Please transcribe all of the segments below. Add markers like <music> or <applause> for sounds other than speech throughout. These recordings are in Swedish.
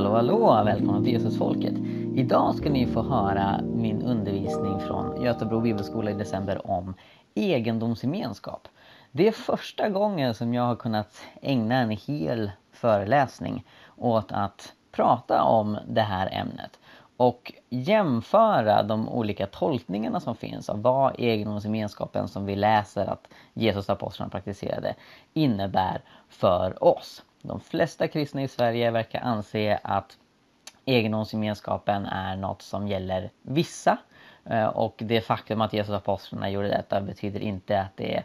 hallå, hallå! Välkomna till Jesusfolket. Idag ska ni få höra min undervisning från Götebro bibelskola i december om egendomsgemenskap. Det är första gången som jag har kunnat ägna en hel föreläsning åt att prata om det här ämnet och jämföra de olika tolkningarna som finns av vad egendomsgemenskapen som vi läser att Jesus apostlarna praktiserade innebär för oss. De flesta kristna i Sverige verkar anse att egendomsgemenskapen är något som gäller vissa. Eh, och det faktum att Jesus apostlarna gjorde detta betyder inte att det är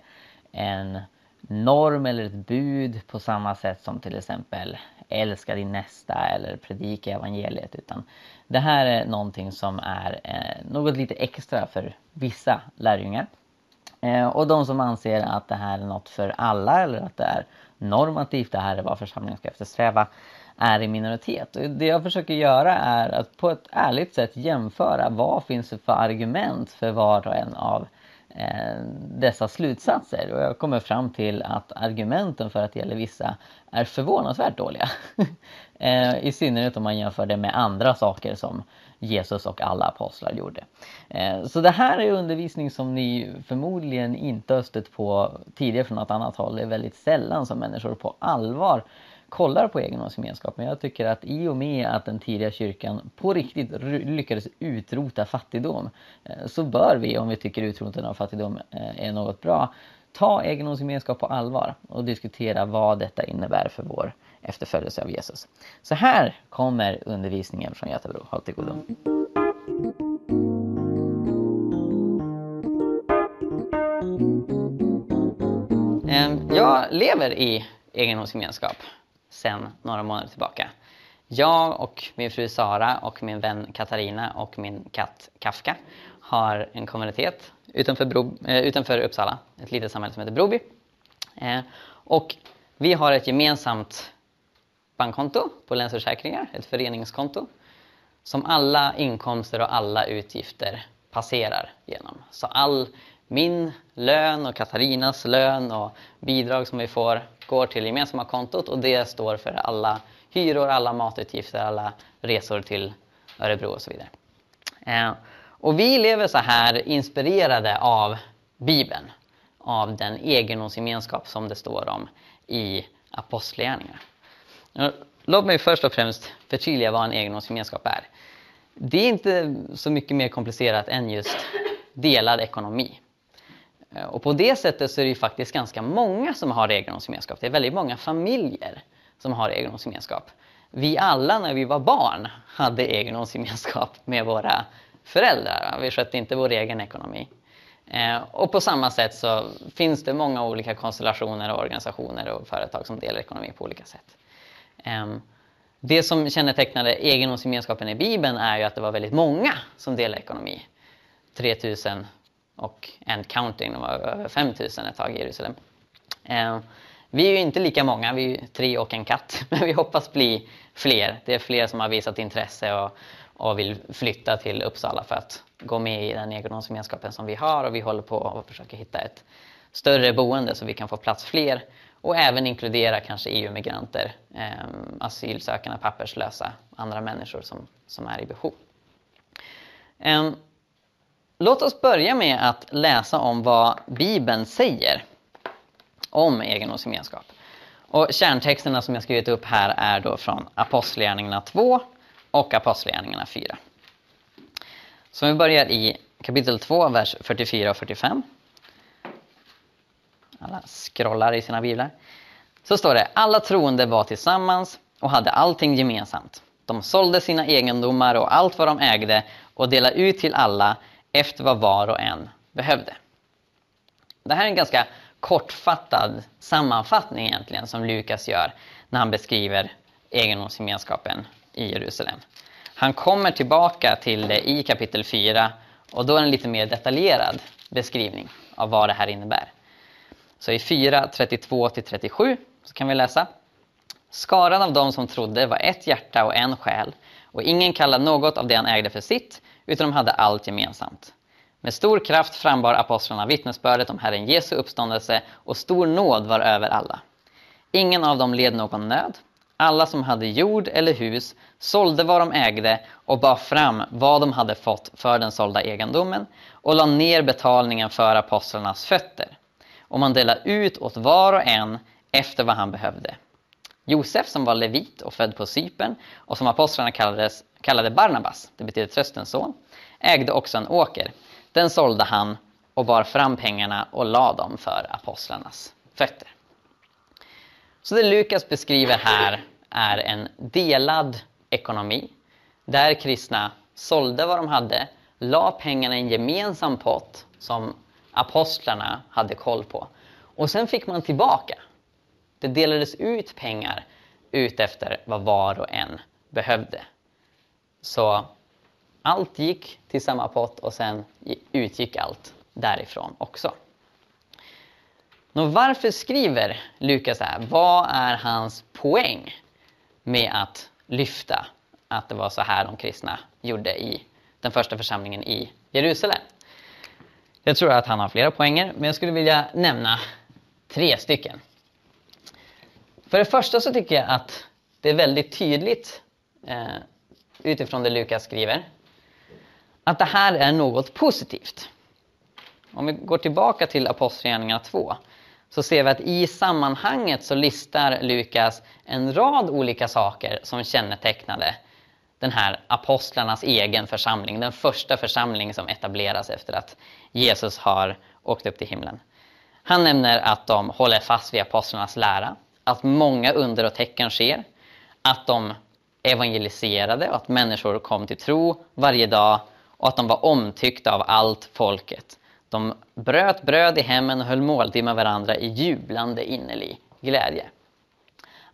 en norm eller ett bud på samma sätt som till exempel älska din nästa eller predika evangeliet. Utan det här är någonting som är eh, något lite extra för vissa lärjungar. Eh, och de som anser att det här är något för alla eller att det är normativt, det här är vad församlingen ska eftersträva, är i minoritet. Och det jag försöker göra är att på ett ärligt sätt jämföra vad finns det för argument för var och en av eh, dessa slutsatser. Och jag kommer fram till att argumenten för att det gäller vissa är förvånansvärt dåliga. <laughs> eh, I synnerhet om man jämför det med andra saker som Jesus och alla apostlar gjorde. Eh, så det här är undervisning som ni förmodligen inte har stött på tidigare från något annat håll. Det är väldigt sällan som människor på allvar kollar på egendomsgemenskap. Men jag tycker att i och med att den tidiga kyrkan på riktigt lyckades utrota fattigdom eh, så bör vi, om vi tycker utrotandet av fattigdom eh, är något bra, ta egendomsgemenskap på allvar och diskutera vad detta innebär för vår efterföljelse av Jesus. Så här kommer undervisningen från Götebro. Håll till godo. Jag lever i egendomsgemenskap sedan några månader tillbaka. Jag och min fru Sara och min vän Katarina och min katt Kafka har en kommunitet utanför, Bro, eh, utanför Uppsala, ett litet samhälle som heter Broby. Eh, och vi har ett gemensamt bankkonto på Länsförsäkringar, ett föreningskonto, som alla inkomster och alla utgifter passerar genom. Så all min lön och Katarinas lön och bidrag som vi får går till gemensamma kontot och det står för alla hyror, alla matutgifter, alla resor till Örebro och så vidare. Eh, och vi lever så här inspirerade av Bibeln, av den egendomsgemenskap som det står om i Apostlagärningarna. Låt mig först och främst förtydliga vad en egendomsgemenskap är. Det är inte så mycket mer komplicerat än just delad ekonomi. Och på det sättet så är det ju faktiskt ganska många som har egendomsgemenskap. Det är väldigt många familjer som har egendomsgemenskap. Vi alla när vi var barn hade egendomsgemenskap med våra föräldrar. Vi skötte inte vår egen ekonomi. Eh, och på samma sätt så finns det många olika konstellationer och organisationer och företag som delar ekonomi på olika sätt. Ehm, det som kännetecknade egendomsgemenskapen i Bibeln är ju att det var väldigt många som delade ekonomi. 3000 och and counting, de var över 5000 ett tag i Jerusalem. Ehm, vi är ju inte lika många, vi är tre och en katt, <laughs> men vi hoppas bli fler. Det är fler som har visat intresse och, och vill flytta till Uppsala för att gå med i den egendomsgemenskapen som vi har och vi håller på att försöka hitta ett större boende så vi kan få plats fler och även inkludera kanske EU-migranter, eh, asylsökande, papperslösa, andra människor som, som är i behov. Eh, låt oss börja med att läsa om vad Bibeln säger om egendomsgemenskap. Och kärntexterna som jag skrivit upp här är då från Apostlagärningarna 2 och Apostlagärningarna 4. Så vi börjar i kapitel 2, vers 44 och 45. Alla scrollar i sina biblar. Så står det, alla troende var tillsammans och hade allting gemensamt. De sålde sina egendomar och allt vad de ägde och delade ut till alla efter vad var och en behövde. Det här är en ganska kortfattad sammanfattning egentligen som Lukas gör när han beskriver egendomsgemenskapen i Jerusalem. Han kommer tillbaka till det i kapitel 4 och då är det en lite mer detaljerad beskrivning av vad det här innebär. Så i 4, 32-37 så kan vi läsa. Skaran av dem som trodde var ett hjärta och en själ och ingen kallade något av det han ägde för sitt utan de hade allt gemensamt. Med stor kraft frambar apostlarna vittnesbördet om Herren Jesu uppståndelse och stor nåd var över alla. Ingen av dem led någon nöd. Alla som hade jord eller hus sålde vad de ägde och bar fram vad de hade fått för den sålda egendomen och la ner betalningen för apostlarnas fötter. Och man delade ut åt var och en efter vad han behövde. Josef som var levit och född på Cypern och som apostlarna kallades, kallade Barnabas, det betyder tröstens son, ägde också en åker. Den sålde han och bar fram pengarna och la dem för apostlarnas fötter. Så det Lukas beskriver här är en delad ekonomi där kristna sålde vad de hade, la pengarna i en gemensam pott som apostlarna hade koll på. Och sen fick man tillbaka. Det delades ut pengar ut efter vad var och en behövde. Så allt gick till samma pott och sen utgick allt därifrån också. Och varför skriver Lukas här? Vad är hans poäng med att lyfta att det var så här de kristna gjorde i den första församlingen i Jerusalem? Jag tror att han har flera poänger, men jag skulle vilja nämna tre stycken. För det första så tycker jag att det är väldigt tydligt eh, utifrån det Lukas skriver att det här är något positivt. Om vi går tillbaka till Apostlagärningarna 2 så ser vi att i sammanhanget så listar Lukas en rad olika saker som kännetecknade den här apostlarnas egen församling, den första församling som etableras efter att Jesus har åkt upp till himlen. Han nämner att de håller fast vid apostlarnas lära, att många under och tecken sker, att de evangeliserade och att människor kom till tro varje dag och att de var omtyckta av allt folket. De bröt bröd i hemmen och höll måltid med varandra i jublande innerlig glädje.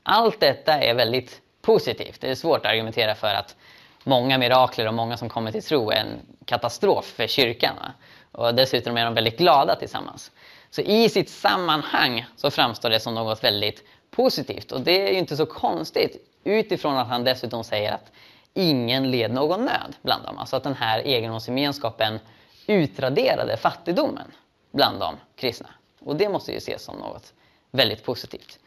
Allt detta är väldigt positivt. Det är svårt att argumentera för att många mirakler och många som kommer till tro är en katastrof för kyrkan. Va? Och dessutom är de väldigt glada tillsammans. Så i sitt sammanhang så framstår det som något väldigt positivt. Och det är ju inte så konstigt utifrån att han dessutom säger att ingen led någon nöd bland dem. Alltså att den här egendomsgemenskapen utraderade fattigdomen bland de kristna. Och det måste ju ses som något väldigt positivt.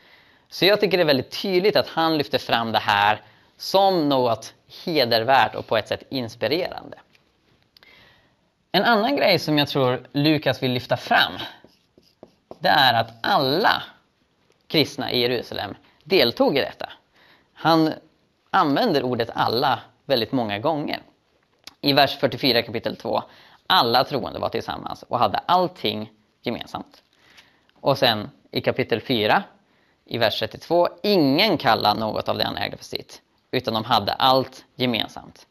Så jag tycker det är väldigt tydligt att han lyfter fram det här som något hedervärt och på ett sätt inspirerande. En annan grej som jag tror Lukas vill lyfta fram det är att alla kristna i Jerusalem deltog i detta. Han använder ordet alla väldigt många gånger. I vers 44 kapitel 2 alla troende var tillsammans och hade allting gemensamt. Och sen i kapitel 4, i vers 32, ingen kallade något av det han ägde för sitt, utan de hade allt gemensamt.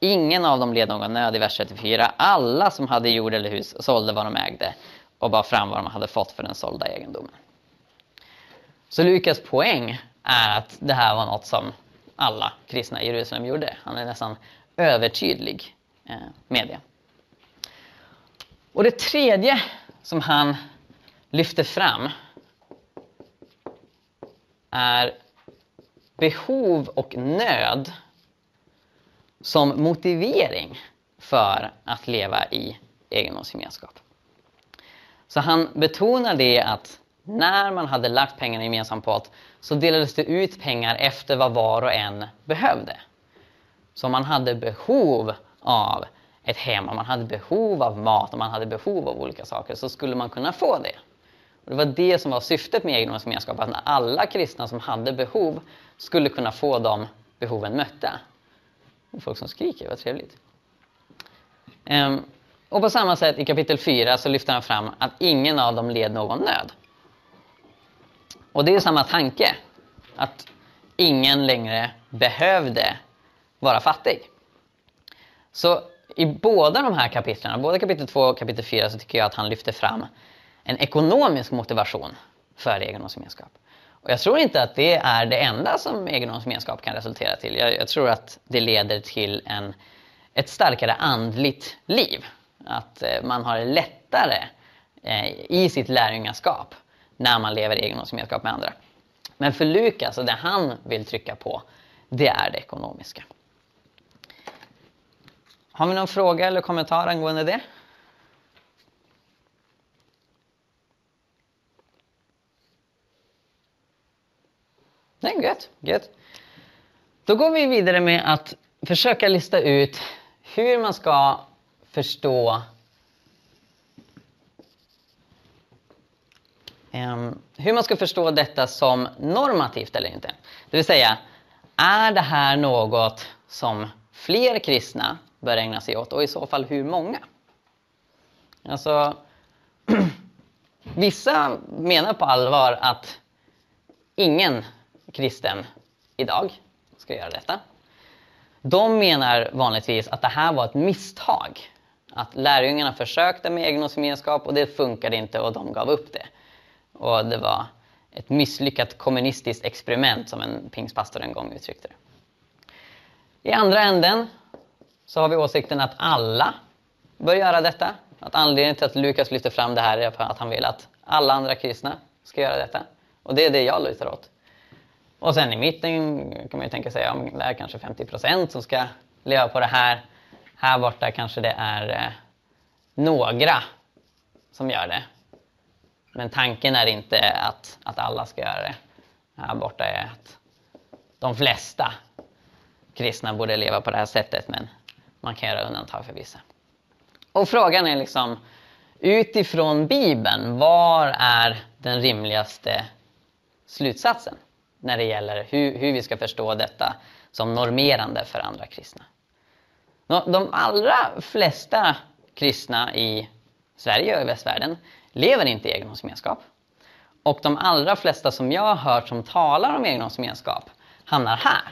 Ingen av dem led någon nöd i vers 34. Alla som hade jord eller hus sålde vad de ägde och bar fram vad de hade fått för den sålda egendomen. Så Lukas poäng är att det här var något som alla kristna i Jerusalem gjorde. Han är nästan övertydlig eh, med det. Och det tredje som han lyfter fram är behov och nöd som motivering för att leva i egendomsgemenskap. Så han betonar det att när man hade lagt pengarna i gemensam pott så delades det ut pengar efter vad var och en behövde. Så man hade behov av ett hem, om man hade behov av mat, om man hade behov av olika saker så skulle man kunna få det. Och det var det som var syftet med egendomsgemenskap, att alla kristna som hade behov skulle kunna få de behoven mötta. Och folk som skriker, vad trevligt. Ehm, och på samma sätt i kapitel 4 så lyfter han fram att ingen av dem led någon nöd. Och det är samma tanke, att ingen längre behövde vara fattig. Så i båda de här kapitlen, både kapitel 2 och kapitel 4, så tycker jag att han lyfter fram en ekonomisk motivation för egendomsgemenskap. Och jag tror inte att det är det enda som egendomsgemenskap kan resultera till. Jag, jag tror att det leder till en, ett starkare andligt liv. Att eh, man har det lättare eh, i sitt lärjungaskap när man lever i egendomsgemenskap med andra. Men för Lukas, och det han vill trycka på, det är det ekonomiska. Har vi någon fråga eller kommentar angående det? Nej. Gött, gött. Då går vi vidare med att försöka lista ut hur man ska förstå um, hur man ska förstå detta som normativt eller inte. Det vill säga, är det här något som fler kristna bör ägna sig åt och i så fall hur många? Alltså, <clears throat> vissa menar på allvar att ingen kristen idag ska göra detta. De menar vanligtvis att det här var ett misstag. Att lärjungarna försökte med egendomsgemenskap och det funkade inte och de gav upp det. Och det var ett misslyckat kommunistiskt experiment som en pingstpastor en gång uttryckte det. I andra änden så har vi åsikten att alla bör göra detta. Att anledningen till att Lukas lyfter fram det här är för att han vill att alla andra kristna ska göra detta. Och det är det jag lutar åt. Och sen i mitten kan man ju tänka sig att det är kanske 50% som ska leva på det här. Här borta kanske det är eh, några som gör det. Men tanken är inte att, att alla ska göra det. Här borta är att de flesta kristna borde leva på det här sättet men man kan göra undantag för vissa. Och frågan är liksom utifrån Bibeln, var är den rimligaste slutsatsen när det gäller hur, hur vi ska förstå detta som normerande för andra kristna? De allra flesta kristna i Sverige och i västvärlden lever inte i egendomsgemenskap. Och de allra flesta som jag har hört som talar om egendomsgemenskap hamnar här.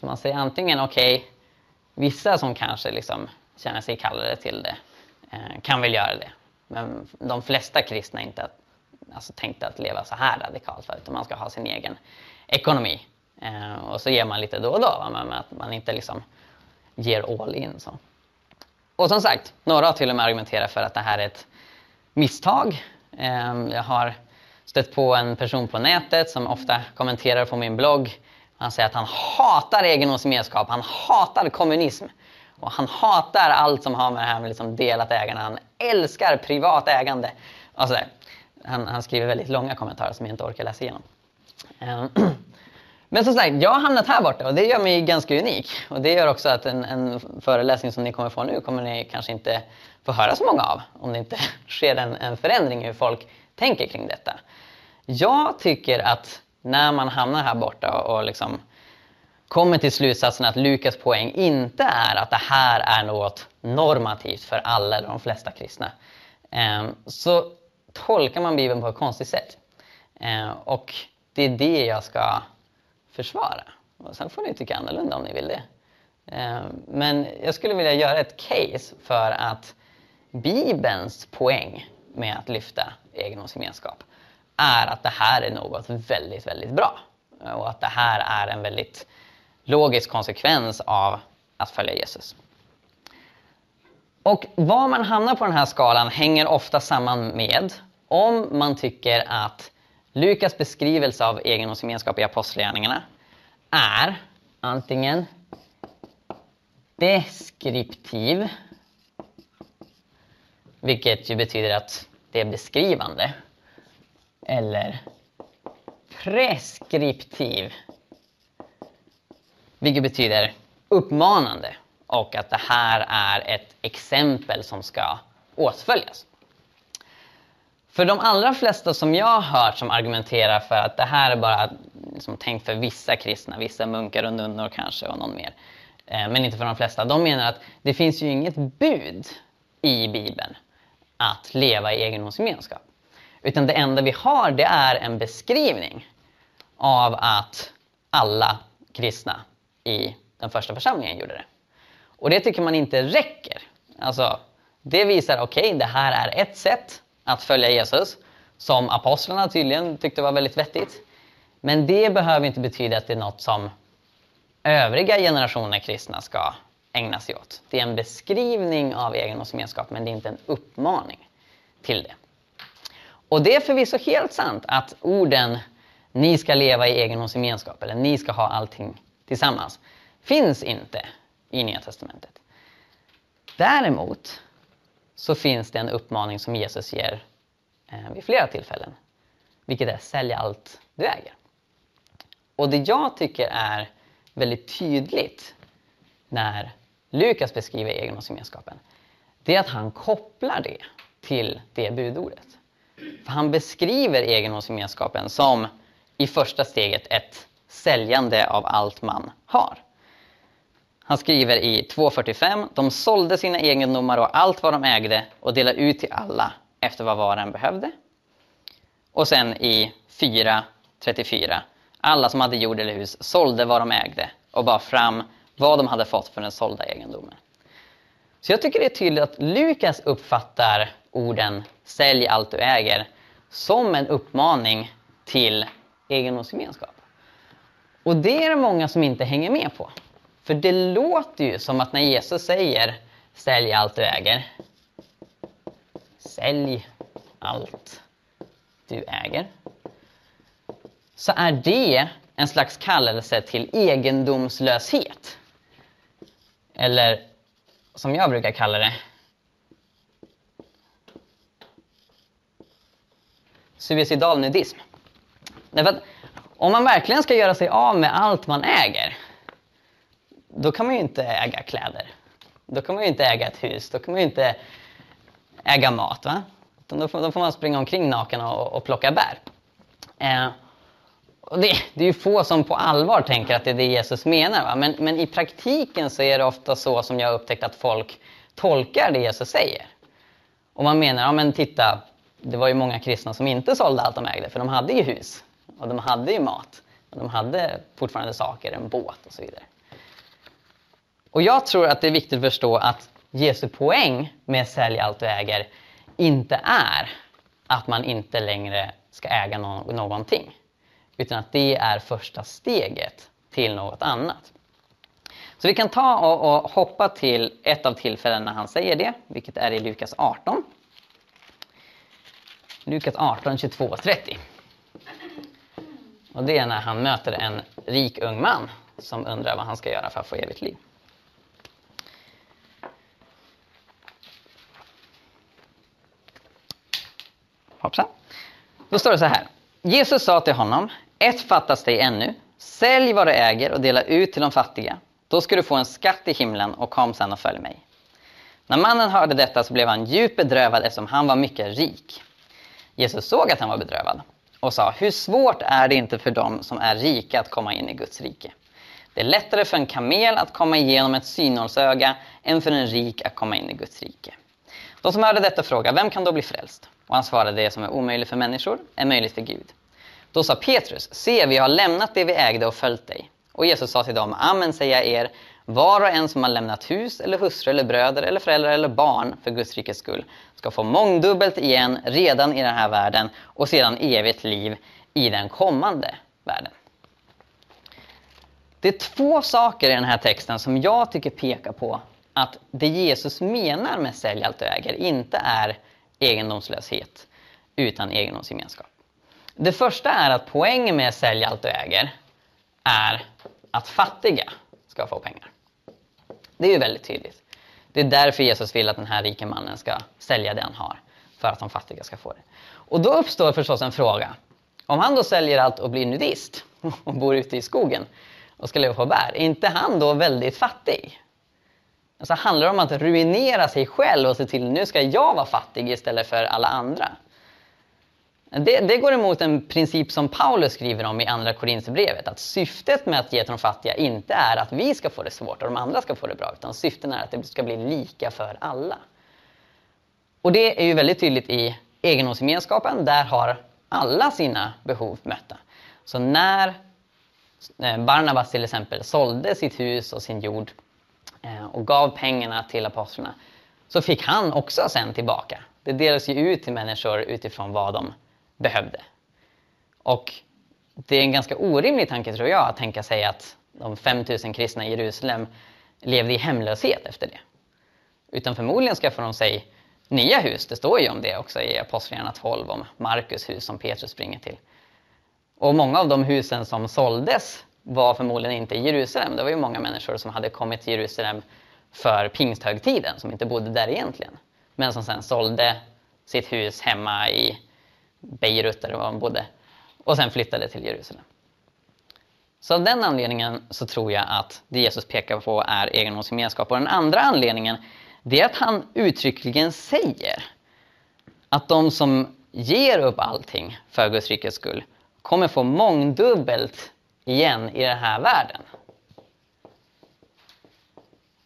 Så man säger antingen okej, okay, vissa som kanske liksom känner sig kallade till det eh, kan väl göra det. Men de flesta kristna är inte alltså, tänkta att leva så här radikalt utan man ska ha sin egen ekonomi. Eh, och så ger man lite då och då, va? men att man inte liksom ger all in. Så. Och som sagt, några har till och med argumenterat för att det här är ett misstag. Eh, jag har stött på en person på nätet som ofta kommenterar på min blogg. Han säger att han hatar egendomsgemenskap, han hatar kommunism. Och han hatar allt som har med det här med liksom delat ägande. Han älskar privat ägande. Alltså, han, han, skriver väldigt långa kommentarer som jag inte orkar läsa igenom. Ehm, <clears throat> men som sagt, jag har hamnat här borta och det gör mig ganska unik. Och det gör också att en, en föreläsning som ni kommer få nu kommer ni kanske inte få höra så många av. Om det inte <laughs> sker en, en förändring i hur folk tänker kring detta. Jag tycker att när man hamnar här borta och, och liksom kommer till slutsatsen att Lukas poäng inte är att det här är något normativt för alla eller de flesta kristna. Ehm, så tolkar man Bibeln på ett konstigt sätt. Ehm, och det är det jag ska försvara. Och sen får ni tycka annorlunda om ni vill det. Ehm, men jag skulle vilja göra ett case för att Bibelns poäng med att lyfta egendomsgemenskap är att det här är något väldigt, väldigt bra. Och att det här är en väldigt logisk konsekvens av att följa Jesus. Och var man hamnar på den här skalan hänger ofta samman med om man tycker att Lukas beskrivelse av egendomsgemenskap i Apostlagärningarna är antingen deskriptiv, vilket ju betyder att det är beskrivande, eller preskriptiv, vilket betyder uppmanande och att det här är ett exempel som ska åtföljas. För de allra flesta som jag har hört som argumenterar för att det här är bara liksom tänkt för vissa kristna, vissa munkar och nunnor kanske och någon mer. Eh, men inte för de flesta. De menar att det finns ju inget bud i Bibeln att leva i egendomsgemenskap. Utan det enda vi har det är en beskrivning av att alla kristna i den första församlingen gjorde det. Och det tycker man inte räcker. Alltså, det visar, okej, okay, det här är ett sätt att följa Jesus som apostlarna tydligen tyckte var väldigt vettigt. Men det behöver inte betyda att det är något som övriga generationer kristna ska ägna sig åt. Det är en beskrivning av egendomsgemenskap men det är inte en uppmaning till det. Och det är förvisso helt sant att orden ni ska leva i egendomsgemenskap eller ni ska ha allting tillsammans finns inte i Nya Testamentet. Däremot så finns det en uppmaning som Jesus ger eh, vid flera tillfällen. Vilket är sälj allt du äger. Och det jag tycker är väldigt tydligt när Lukas beskriver egendomsgemenskapen, det är att han kopplar det till det budordet. För han beskriver egendomsgemenskapen som i första steget ett säljande av allt man har. Han skriver i 2.45, de sålde sina egendomar och allt vad de ägde och delade ut till alla efter vad var och en behövde. Och sen i 4.34, alla som hade jord eller hus sålde vad de ägde och bar fram vad de hade fått för den sålda egendomen. Så jag tycker det är tydligt att Lukas uppfattar orden sälj allt du äger som en uppmaning till egendomsgemenskap. Och det är det många som inte hänger med på. För det låter ju som att när Jesus säger sälj allt du äger. Sälj allt du äger. Så är det en slags kallelse till egendomslöshet. Eller som jag brukar kalla det, suicidal nudism. Därför att om man verkligen ska göra sig av med allt man äger, då kan man ju inte äga kläder. Då kan man ju inte äga ett hus, då kan man ju inte äga mat. Va? Då får, då får man springa omkring naken och, och plocka bär. Eh, och det, det, är ju få som på allvar tänker att det är det Jesus menar. Va? Men, men i praktiken så är det ofta så som jag har upptäckt att folk tolkar det Jesus säger. Och man menar, ja men titta, det var ju många kristna som inte sålde allt de ägde, för de hade ju hus och de hade ju mat. Och de hade fortfarande saker, en båt och så vidare. Och jag tror att det är viktigt att förstå att Jesu poäng med sälj allt du äger inte är att man inte längre ska äga no någonting. Utan att det är första steget till något annat. Så vi kan ta och, och hoppa till ett av tillfällena när han säger det, vilket är i Lukas 18. Lukas 18, 22 30. Och det är när han möter en rik ung man som undrar vad han ska göra för att få evigt liv. Hoppsan. Då står det så här. Jesus sa till honom, ett fattas dig ännu. Sälj vad du äger och dela ut till de fattiga. Då ska du få en skatt i himlen och kom sen och följ mig. När mannen hörde detta så blev han djupt bedrövad eftersom han var mycket rik. Jesus såg att han var bedrövad och sa, hur svårt är det inte för dem som är rika att komma in i Guds rike? Det är lättare för en kamel att komma igenom ett synhållsöga än för en rik att komma in i Guds rike. De som hörde detta frågade, vem kan då bli frälst? Och han svarade, det som är omöjligt för människor är möjligt för Gud. Då sa Petrus, se vi har lämnat det vi ägde och följt dig. Och Jesus sa till dem, amen säger jag er, var och en som har lämnat hus eller hustru eller bröder eller föräldrar eller barn för Guds rikes skull ska få mångdubbelt igen redan i den här världen och sedan evigt liv i den kommande världen. Det är två saker i den här texten som jag tycker pekar på att det Jesus menar med sälj allt du äger inte är egendomslöshet utan egendomsgemenskap. Det första är att poängen med sälj allt du äger är att fattiga ska få pengar. Det är ju väldigt tydligt. Det är därför Jesus vill att den här rike mannen ska sälja det han har. För att de fattiga ska få det. Och då uppstår förstås en fråga. Om han då säljer allt och blir nudist <laughs> och bor ute i skogen och ska leva på bär, är inte han då väldigt fattig? Alltså handlar det om att ruinera sig själv och se till nu ska jag vara fattig istället för alla andra? Det, det, går emot en princip som Paulus skriver om i Andra Korinthierbrevet. Att syftet med att ge till de fattiga inte är att vi ska få det svårt och de andra ska få det bra. Utan syftet är att det ska bli lika för alla. Och det är ju väldigt tydligt i egendomsgemenskapen. Där har alla sina behov mötta. Så när eh, Barnabas till exempel sålde sitt hus och sin jord eh, och gav pengarna till apostlarna så fick han också sen tillbaka. Det delas ju ut till människor utifrån vad de behövde. Och det är en ganska orimlig tanke tror jag att tänka sig att de 5000 kristna i Jerusalem levde i hemlöshet efter det. Utan förmodligen skaffade de sig nya hus. Det står ju om det också i Apostlagärningarna 12 om Markus hus som Petrus springer till. Och många av de husen som såldes var förmodligen inte i Jerusalem. Det var ju många människor som hade kommit till Jerusalem för pingsthögtiden som inte bodde där egentligen. Men som sen sålde sitt hus hemma i Beirut där han bodde och sen flyttade till Jerusalem. Så av den anledningen så tror jag att det Jesus pekar på är egendomsgemenskap. Och den andra anledningen det är att han uttryckligen säger att de som ger upp allting för Guds rikes skull kommer få mångdubbelt igen i den här världen.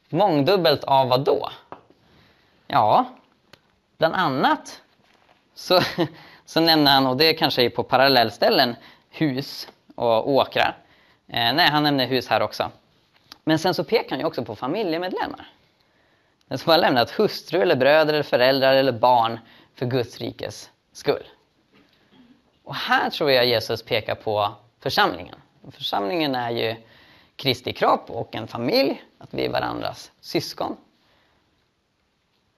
Mångdubbelt av vad då? Ja, bland annat så, <laughs> så nämner han, och det kanske är på parallellställen, hus och åkrar. Eh, nej, han nämner hus här också. Men sen så pekar han ju också på familjemedlemmar. Den som har lämnat hustru, eller bröder, eller föräldrar eller barn för Guds rikes skull. Och här tror jag Jesus pekar på församlingen. Församlingen är ju Kristi kropp och en familj, att vi är varandras syskon.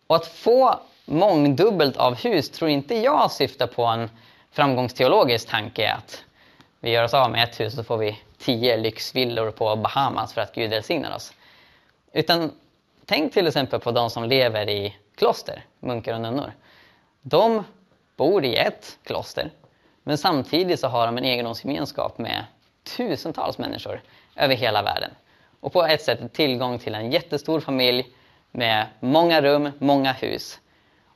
Och att få mångdubbelt av hus tror inte jag syftar på en framgångsteologisk tanke att vi gör oss av med ett hus och så får vi tio lyxvillor på Bahamas för att Gud välsignar oss. Utan tänk till exempel på de som lever i kloster, munkar och nunnor. De bor i ett kloster, men samtidigt så har de en egendomsgemenskap med tusentals människor över hela världen. Och på ett sätt tillgång till en jättestor familj med många rum, många hus.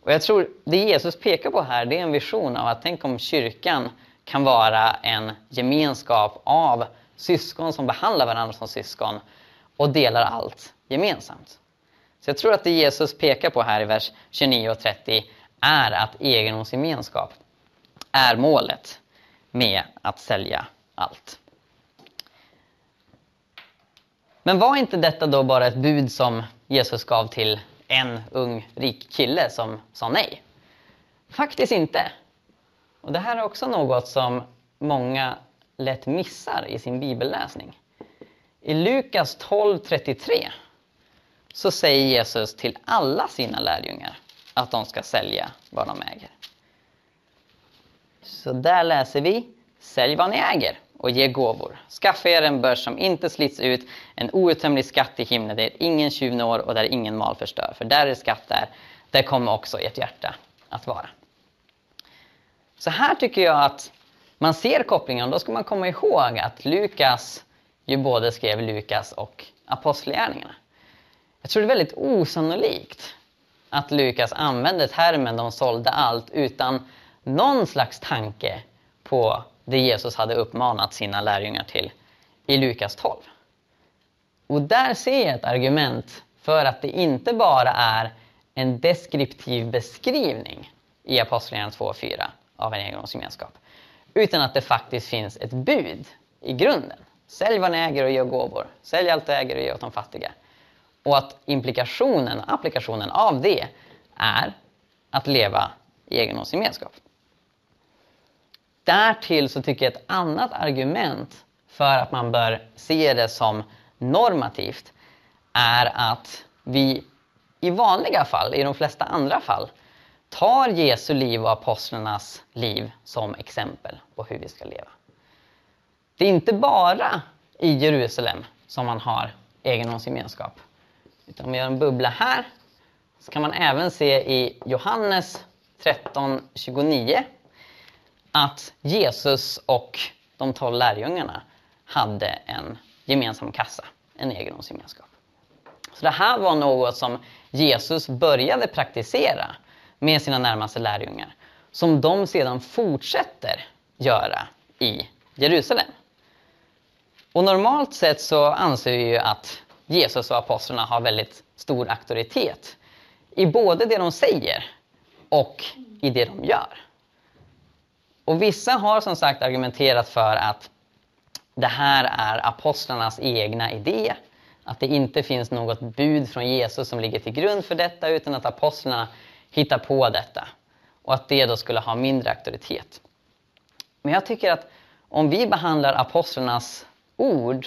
Och jag tror det Jesus pekar på här, det är en vision av att tänk om kyrkan kan vara en gemenskap av syskon som behandlar varandra som syskon och delar allt gemensamt. Så jag tror att det Jesus pekar på här i vers 29 och 30 är att egendomsgemenskap är målet med att sälja allt. Men var inte detta då bara ett bud som Jesus gav till en ung rik kille som sa nej? Faktiskt inte. Och Det här är också något som många lätt missar i sin bibelläsning. I Lukas 12.33 så säger Jesus till alla sina lärjungar att de ska sälja vad de äger. Så där läser vi, sälj vad ni äger och ge gåvor. Skaffa er en börs som inte slits ut, en outtömlig skatt i himlen där ingen tjuv når och där ingen mal förstör. För där är skatt där, där kommer också ert hjärta att vara. Så här tycker jag att man ser kopplingen. Då ska man komma ihåg att Lukas ju både skrev Lukas och Apostlagärningarna. Jag tror det är väldigt osannolikt att Lukas använde termen de sålde allt utan någon slags tanke på det Jesus hade uppmanat sina lärjungar till i Lukas 12. Och där ser jag ett argument för att det inte bara är en deskriptiv beskrivning i Apostlagärningarna 2 och 4 av en egendomsgemenskap. Utan att det faktiskt finns ett bud i grunden. Sälj vad ni äger och ge gåvor. Sälj allt du äger och ge åt de fattiga. Och att implikationen, applikationen av det är att leva i egendomsgemenskap. Därtill så tycker jag ett annat argument för att man bör se det som normativt är att vi i vanliga fall, i de flesta andra fall, tar Jesu liv och apostlarnas liv som exempel på hur vi ska leva. Det är inte bara i Jerusalem som man har egendomsgemenskap. Utan om vi gör en bubbla här så kan man även se i Johannes 13.29 att Jesus och de tolv lärjungarna hade en gemensam kassa, en egendomsgemenskap. Så det här var något som Jesus började praktisera med sina närmaste lärjungar. Som de sedan fortsätter göra i Jerusalem. Och normalt sett så anser vi ju att Jesus och apostlarna har väldigt stor auktoritet i både det de säger och i det de gör. Och vissa har som sagt argumenterat för att det här är apostlarnas egna idé. Att det inte finns något bud från Jesus som ligger till grund för detta utan att apostlarna hittar på detta. Och att det då skulle ha mindre auktoritet. Men jag tycker att om vi behandlar apostlarnas ord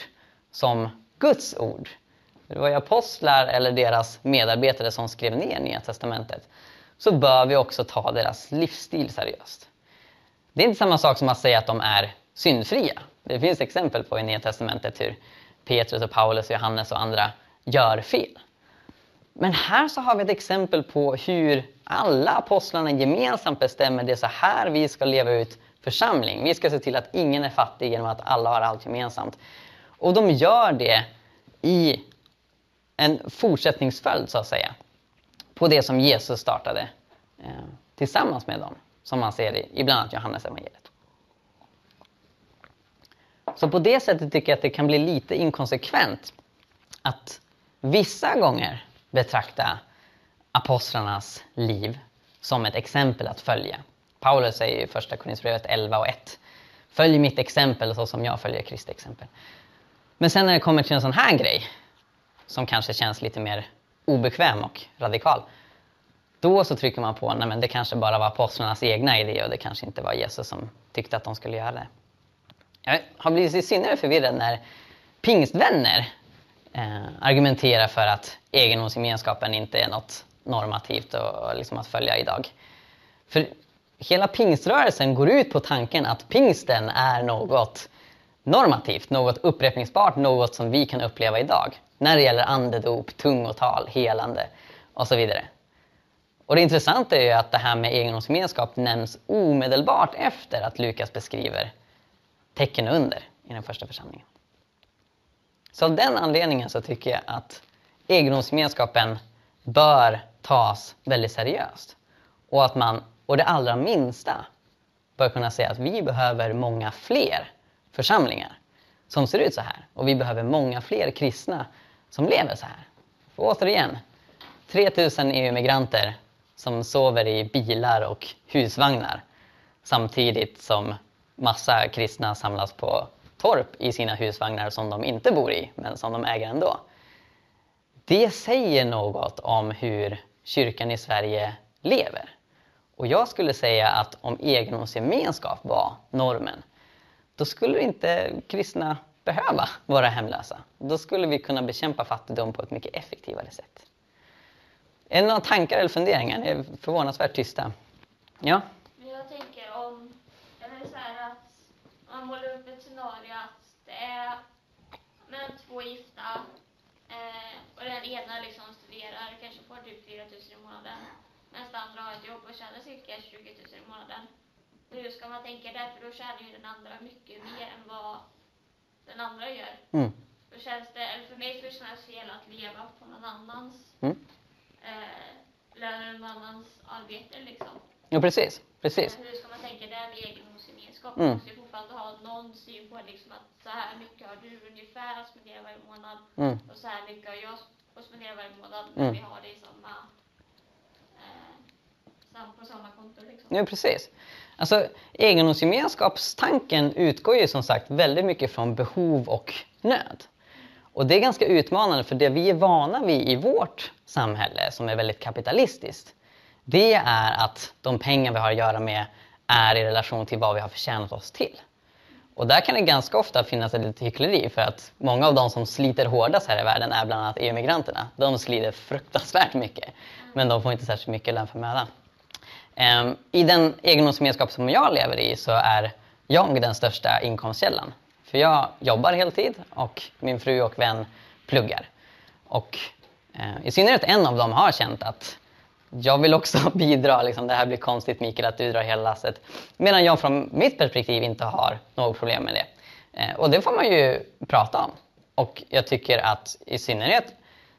som Guds ord. Det var ju apostlar eller deras medarbetare som skrev ner Nya Testamentet. Så bör vi också ta deras livsstil seriöst. Det är inte samma sak som att säga att de är syndfria. Det finns exempel på i Nya Testamentet hur Petrus, och Paulus, och Johannes och andra gör fel. Men här så har vi ett exempel på hur alla apostlarna gemensamt bestämmer det är så här vi ska leva ut församling. Vi ska se till att ingen är fattig genom att alla har allt gemensamt. Och de gör det i en fortsättningsföljd så att säga på det som Jesus startade eh, tillsammans med dem som man ser i, i bland annat Johannes evangeliet. Så på det sättet tycker jag att det kan bli lite inkonsekvent att vissa gånger betrakta apostlarnas liv som ett exempel att följa. Paulus säger i första Korinthierbrevet 11 och 1 Följ mitt exempel så som jag följer Kristi exempel. Men sen när det kommer till en sån här grej som kanske känns lite mer obekväm och radikal. Då så trycker man på att det kanske bara var apostlarnas egna idé och det kanske inte var Jesus som tyckte att de skulle göra det. Jag har blivit i synnerhet förvirrad när pingstvänner eh, argumenterar för att egendomsgemenskapen inte är något normativt och, och liksom att följa idag. För hela pingströrelsen går ut på tanken att pingsten är något normativt, något upprepningsbart, något som vi kan uppleva idag. När det gäller andedop, tungotal, helande och så vidare. Och det intressanta är ju att det här med egendomsgemenskap nämns omedelbart efter att Lukas beskriver tecken under i den första församlingen. Så av den anledningen så tycker jag att egendomsgemenskapen bör tas väldigt seriöst. Och att man, och det allra minsta, bör kunna säga att vi behöver många fler församlingar som ser ut så här. Och vi behöver många fler kristna som lever så här. För återigen, 3000 EU-migranter som sover i bilar och husvagnar samtidigt som massa kristna samlas på torp i sina husvagnar som de inte bor i, men som de äger ändå. Det säger något om hur kyrkan i Sverige lever. Och jag skulle säga att om egendomsgemenskap var normen, då skulle inte kristna behöva vara hemlösa. Då skulle vi kunna bekämpa fattigdom på ett mycket effektivare sätt. Är det några tankar eller funderingar? Ni är förvånansvärt tysta. Ja? Jag tänker om, eller så här att man målar upp ett scenario att det är men, två gifta eh, och den ena liksom studerar, kanske får typ 4 000 i månaden. Medan den andra har ett jobb och tjänar cirka 20 000 i månaden. Hur ska man tänka där? För då tjänar ju den andra mycket mer än vad den andra gör. Mm. Då känns det, eller för mig skulle det kännas fel att leva på någon annans Mm. Eh, lön eller någon annans arbete liksom. Jo, precis. precis. Hur ska man tänka där med egendomsgemenskap? Mm. Man måste ju fortfarande ha någon syn på liksom att så här mycket har du ungefär att spendera varje månad Mm. och så här mycket har jag att spendera varje månad. Men Mm. vi har det i samma, eh, på samma konto liksom. Jo, precis. Alltså, egendomsgemenskapstanken utgår ju som sagt väldigt mycket från behov och nöd. Och det är ganska utmanande för det vi är vana vid i vårt samhälle som är väldigt kapitalistiskt. Det är att de pengar vi har att göra med är i relation till vad vi har förtjänat oss till. Och där kan det ganska ofta finnas ett litet hyckleri för att många av de som sliter hårdast här i världen är bland annat EU-migranterna. De sliter fruktansvärt mycket men de får inte särskilt mycket lön för mödan. Ehm, I den egendomsgemenskap som jag lever i så är jag den största inkomstkällan. För jag jobbar heltid och min fru och vän pluggar. Och eh, i synnerhet en av dem har känt att jag vill också <laughs> bidra, liksom, det här blir konstigt Mikael att du drar hela lasset. Medan jag från mitt perspektiv inte har något problem med det. Eh, och det får man ju prata om. Och jag tycker att i synnerhet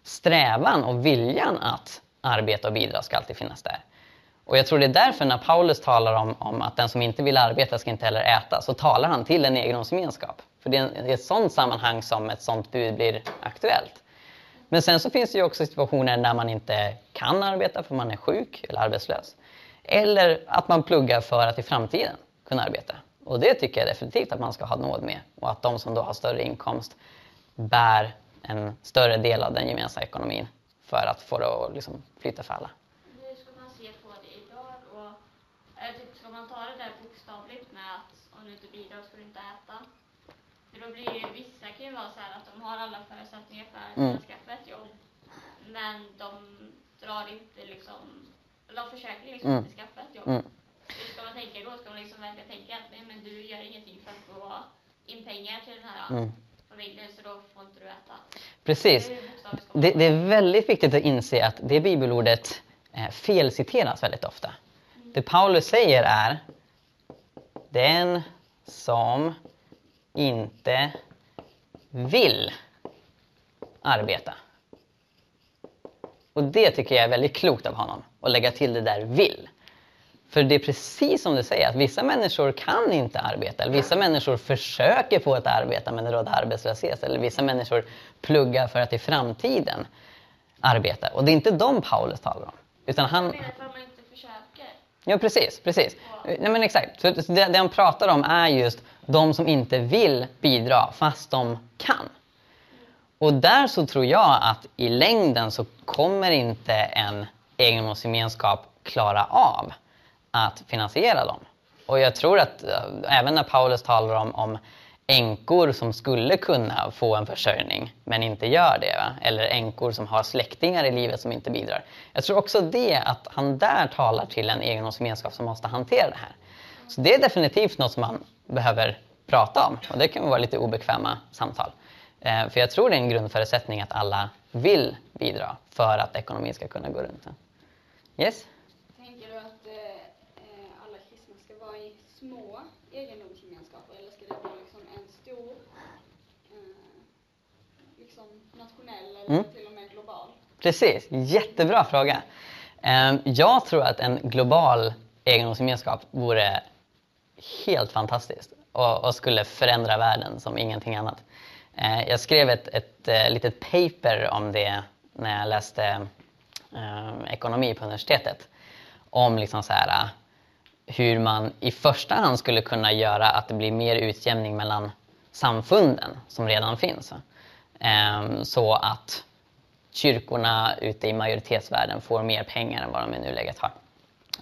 strävan och viljan att arbeta och bidra ska alltid finnas där. Och jag tror det är därför när Paulus talar om, om att den som inte vill arbeta ska inte heller äta, så talar han till en egendomsgemenskap. För det är, en, det är ett sådant sammanhang som ett sådant bud blir aktuellt. Men sen så finns det ju också situationer när man inte kan arbeta för man är sjuk eller arbetslös. Eller att man pluggar för att i framtiden kunna arbeta. Och det tycker jag definitivt att man ska ha nåd med. Och att de som då har större inkomst bär en större del av den gemensamma ekonomin för att få det att liksom flyta för alla. Hur ska man se på det idag? Och, eller typ, ska man ta det där bokstavligt med att om du inte bidrar ska du inte äta? För då blir det ju, vissa kan ju vara så här att de har alla förutsättningar för att Mm. skaffa ett jobb. Men de drar inte liksom, de försöker liksom Mm. inte skaffa ett jobb. Mm. Hur ska man tänka då? Ska man liksom verkligen tänka att nej men du gör ingenting för att få in pengar till den här Mm. familjen så då får inte du äta. Precis. Det, det är väldigt viktigt att inse att det bibelordet eh, felciteras väldigt ofta. Det Paulus säger är den som inte vill arbeta. Och det tycker jag är väldigt klokt av honom, att lägga till det där vill. För det är precis som du säger, att vissa människor kan inte arbeta. Eller vissa människor försöker få ett arbete men det råder arbetslöshet. Eller vissa människor pluggar för att i framtiden arbeta. Och det är inte dem Paulus talar om. Utan han... Jag menar att man inte försöker. Ja, precis. precis. Nej, men exakt. Så det, det han pratar om är just de som inte vill bidra fast de kan. Och där så tror jag att i längden så kommer inte en egendomsgemenskap klara av att finansiera dem. Och jag tror att eh, även när Paulus talar om, om änkor som skulle kunna få en försörjning men inte gör det. Va? Eller änkor som har släktingar i livet som inte bidrar. Jag tror också det att han där talar till en egendomsgemenskap som måste hantera det här. Så det är definitivt något som man behöver prata om och det kan vara lite obekväma samtal. Eh, för jag tror det är en grundförutsättning att alla vill bidra för att ekonomin ska kunna gå runt. Yes? Tänker du att eh, alla kristna ska vara i små egendomsgemenskaper eller ska det vara liksom en stor, eh, liksom nationell eller Mm. till och med global? Precis, jättebra fråga. Eh, Jag tror att en global egendomsgemenskap vore helt fantastiskt och, skulle förändra världen som ingenting annat. Eh, Jag skrev ett, ett eh, litet paper om det när jag läste eh, ekonomi på universitetet. Om liksom så här, hur man i första hand skulle kunna göra att det blir mer utjämning mellan samfunden som redan finns. Ehm, så att kyrkorna ute i majoritetsvärlden får mer pengar än vad de i nuläget har.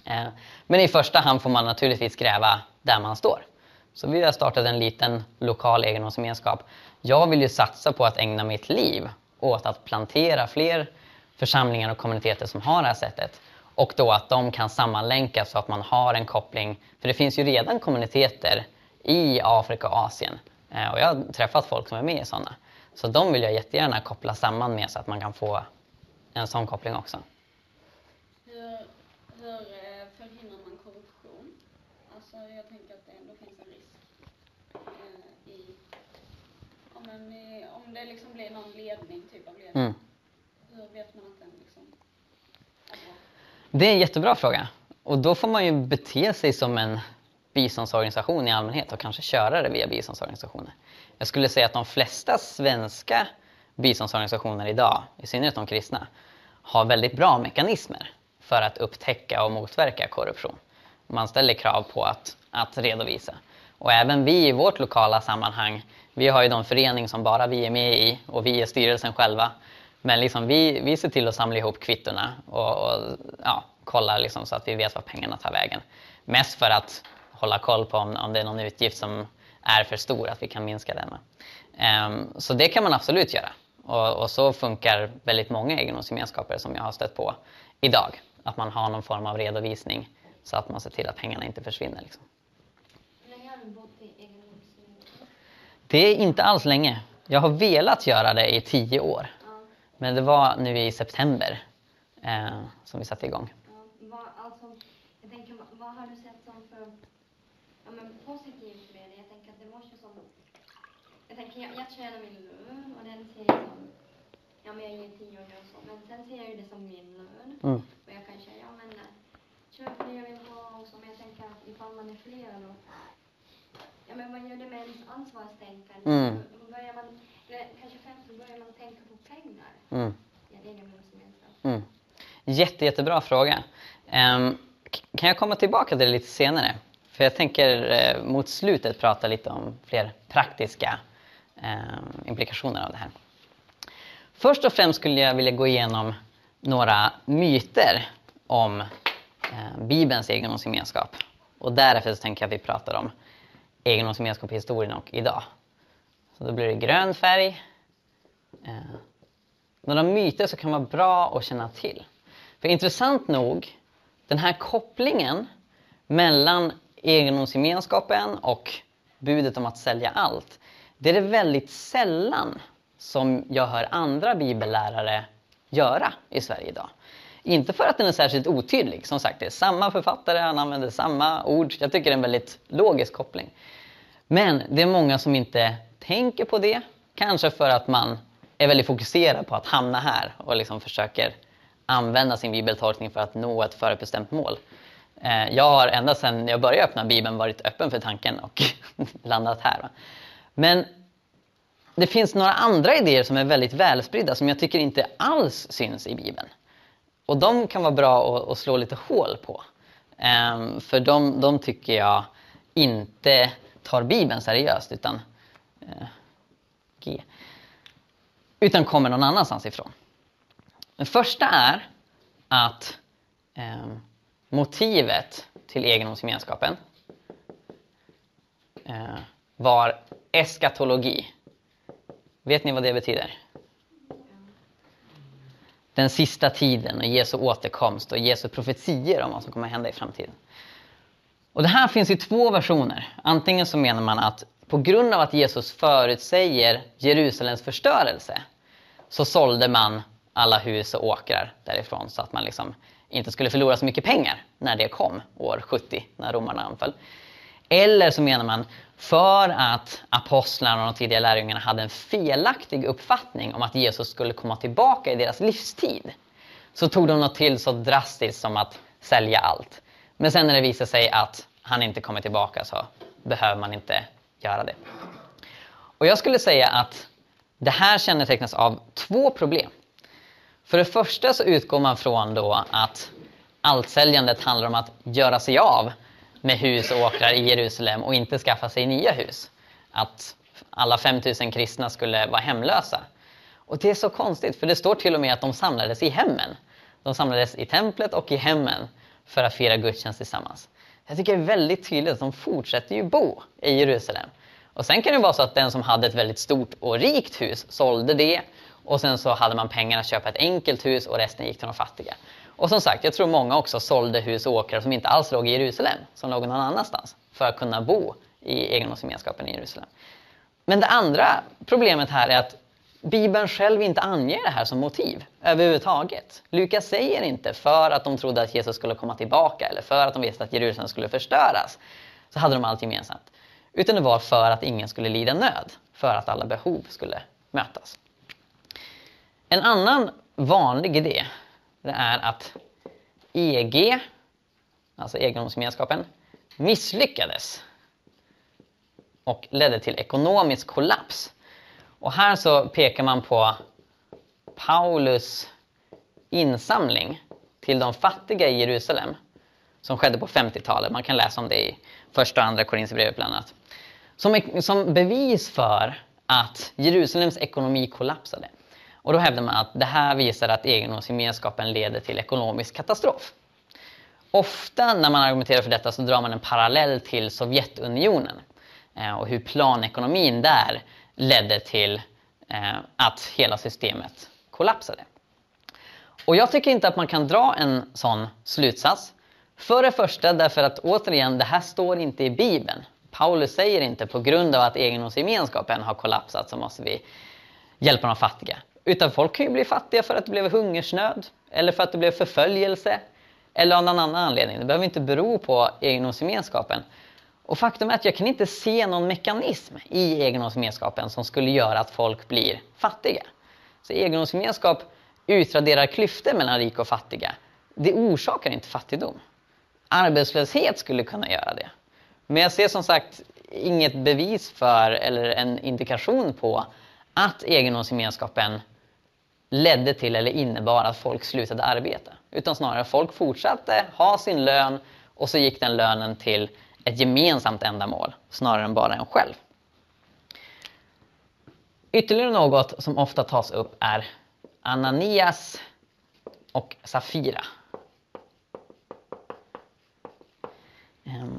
Ehm, men i första hand får man naturligtvis gräva där man står. Så vi har startat en liten lokal egendomsgemenskap. Jag vill ju satsa på att ägna mitt liv åt att plantera fler församlingar och kommuniteter som har det här sättet. Och då att de kan sammanlänkas så att man har en koppling. För det finns ju redan kommuniteter i Afrika och Asien. Ehm, och jag har träffat folk som är med i sådana. Så de vill jag jättegärna koppla samman med så att man kan få en sån koppling också. Hur, hur eh, förhindrar man korruption? Alltså jag tänker att det ändå finns en risk eh, i, ja, men i, om det liksom blir någon ledning, typ av ledning. Mm. Hur vet man att den liksom bra? Det är en jättebra fråga. Och då får man ju bete sig som en biståndsorganisation i allmänhet och kanske köra det via biståndsorganisationer. Jag skulle säga att de flesta svenska biståndsorganisationer idag, i synnerhet de kristna, har väldigt bra mekanismer för att upptäcka och motverka korruption. Man ställer krav på att, att redovisa. Och även vi i vårt lokala sammanhang, vi har ju de förening som bara vi är med i och vi är styrelsen själva. Men liksom vi, vi ser till att samla ihop kvittorna och, och ja, kolla liksom så att vi vet var pengarna tar vägen. Mest för att hålla koll på om, om det är någon utgift som är för stor, att vi kan minska den. Um, så det kan man absolut göra. Och, och så funkar väldigt många egendomsgemenskaper som jag har stött på idag. Att man har någon form av redovisning så att man ser till att pengarna inte försvinner. Liksom. Det är inte alls länge. Jag har velat göra det i tio år. Men det var nu i september eh, som vi satte igång. ja. Vad, alltså, jag tänker, vad- vad har du sett som för ja, men positivt med det? Jag tänker att det måste som... Jag jag, tjänar min lön och den ser jag som... Ja, men jag ger tionde och så. Men sen ser jag ju det som min lön. Mm. Och jag kan säga, ja men eh, köp det jag vill ha och så. Men jag tänker att ifall man är fler då... Ja, men vad gör det med ens ansvarstänkande? Mm. Då börjar man, kanske främst så börjar man tänka på pengar Mm. i en egendomsgemenskap. Mm. Jätte, jättebra fråga. K- kan jag komma tillbaka till det lite senare? För jag tänker eh, mot slutet prata lite om fler praktiska Eh, implikationer av det här. Först och främst skulle jag vilja gå igenom några myter om eh, Bibelns egendomsgemenskap. Och därefter så tänker jag att vi pratar om egendomsgemenskap i historien och idag. Så då blir det grön färg, eh, några myter som kan vara bra att känna till. För intressant nog, den här kopplingen mellan egendomsgemenskapen och budet om att sälja allt. Det är det väldigt sällan som jag hör andra bibellärare göra i Sverige idag. Inte för att den är särskilt otydlig. Som sagt, det är samma författare, han använder samma ord. Jag tycker det är en väldigt logisk koppling. Men det är många som inte tänker på det, Kanske för att man är väldigt fokuserad på att hamna här och liksom försöker använda sin bibeltolkning för att nå ett förutbestämt mål. Eh, jag har ända sedan jag började öppna Bibeln varit öppen för tanken och <laughs> landat här. Men det finns några andra idéer som är väldigt välspridda som jag tycker inte alls syns i Bibeln. Och de kan vara bra att, slå lite hål på. Um, för de, de, tycker jag inte tar Bibeln seriöst utan, uh, G, utan kommer någon annanstans ifrån. Den första är att um, motivet till egendomsgemenskapen uh, var eskatologi. Vet ni vad det betyder? Den sista tiden och Jesu återkomst och Jesu profetier om vad som kommer att hända i framtiden. Och det här finns i två versioner. Antingen så menar man att på grund av att Jesus förutsäger Jerusalems förstörelse så sålde man alla hus och åkrar därifrån så att man liksom inte skulle förlora så mycket pengar när det kom år 70 när romarna anföll. Eller så menar man för att apostlarna och de tidiga lärjungarna hade en felaktig uppfattning om att Jesus skulle komma tillbaka i deras livstid. Så tog de något till så drastiskt som att sälja allt. Men sen när det visade sig att han inte kommer tillbaka så behöver man inte göra det. Och jag skulle säga att det här kännetecknas av två problem. För det första så utgår man från då att allt säljandet handlar om att göra sig av med hus och åkrar i Jerusalem och inte skaffa sig nya hus. Att alla 5000 kristna skulle vara hemlösa. Och det är så konstigt, för det står till och med att de samlades i hemmen. De samlades i templet och i hemmen för att fira gudstjänst tillsammans. Jag tycker det är väldigt tydligt att de fortsätter ju bo i Jerusalem. Och sen kan det vara så att den som hade ett väldigt stort och rikt hus sålde det och sen så hade man pengar att köpa ett enkelt hus och resten gick till de fattiga. Och som sagt, jag tror många också sålde hus och åkrar som inte alls låg i Jerusalem, som låg någon annanstans, för att kunna bo i egendomsgemenskapen i Jerusalem. Men det andra problemet här är att Bibeln själv inte anger det här som motiv överhuvudtaget. Lukas säger inte för att de trodde att Jesus skulle komma tillbaka eller för att de visste att Jerusalem skulle förstöras, så hade de allt gemensamt. Utan det var för att ingen skulle lida nöd, för att alla behov skulle mötas. En annan vanlig idé det är att EG, alltså egendomsgemenskapen, misslyckades och ledde till ekonomisk kollaps. Och här så pekar man på Paulus insamling till de fattiga i Jerusalem som skedde på 50-talet. Man kan läsa om det i första och andra Korinthierbrevet bland annat. Som, som bevis för att Jerusalems ekonomi kollapsade. Och då hävdar man att det här visar att egendomsgemenskapen leder till ekonomisk katastrof. Ofta när man argumenterar för detta så drar man en parallell till Sovjetunionen eh, och hur planekonomin där ledde till eh, att hela systemet kollapsade. Och jag tycker inte att man kan dra en sån slutsats. För det första därför att återigen, det här står inte i Bibeln. Paulus säger inte på grund av att egendomsgemenskapen har kollapsat så måste vi hjälpa de fattiga. Utan folk kan ju bli fattiga för att det blev hungersnöd, eller för att det blev förföljelse, eller av någon annan anledning. Det behöver inte bero på egendomsgemenskapen. Och faktum är att jag kan inte se någon mekanism i egendomsgemenskapen som skulle göra att folk blir fattiga. Så egendomsgemenskap utraderar klyftor mellan rika och fattiga. Det orsakar inte fattigdom. Arbetslöshet skulle kunna göra det. Men jag ser som sagt inget bevis för eller en indikation på att egendomsgemenskapen ledde till eller innebar att folk slutade arbeta. Utan snarare folk fortsatte ha sin lön och så gick den lönen till ett gemensamt ändamål snarare än bara en själv. Ytterligare något som ofta tas upp är Ananias och Safira. Ehm,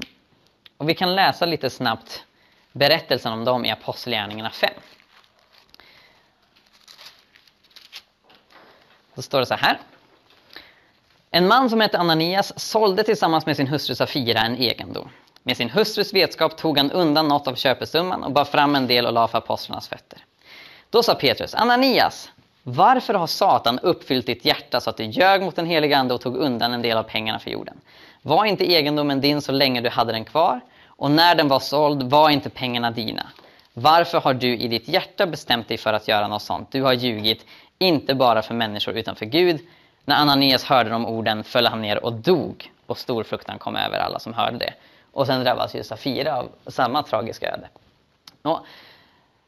och vi kan läsa lite snabbt berättelsen om dem i Apostlagärningarna 5. Då står det så här. En man som hette Ananias sålde tillsammans med sin hustru Safira en egendom. Med sin hustrus vetskap tog han undan något av köpesumman och bar fram en del och la för apostlarnas fötter. Då sa Petrus, Ananias, varför har Satan uppfyllt ditt hjärta så att du ljög mot den heliga Ande och tog undan en del av pengarna för jorden? Var inte egendomen din så länge du hade den kvar? Och när den var såld var inte pengarna dina? Varför har du i ditt hjärta bestämt dig för att göra något sånt? Du har ljugit, inte bara för människor utan för Gud. När Ananias hörde de orden föll han ner och dog och stor fruktan kom över alla som hörde det. Och sen drabbas ju Safira av samma tragiska öde. Och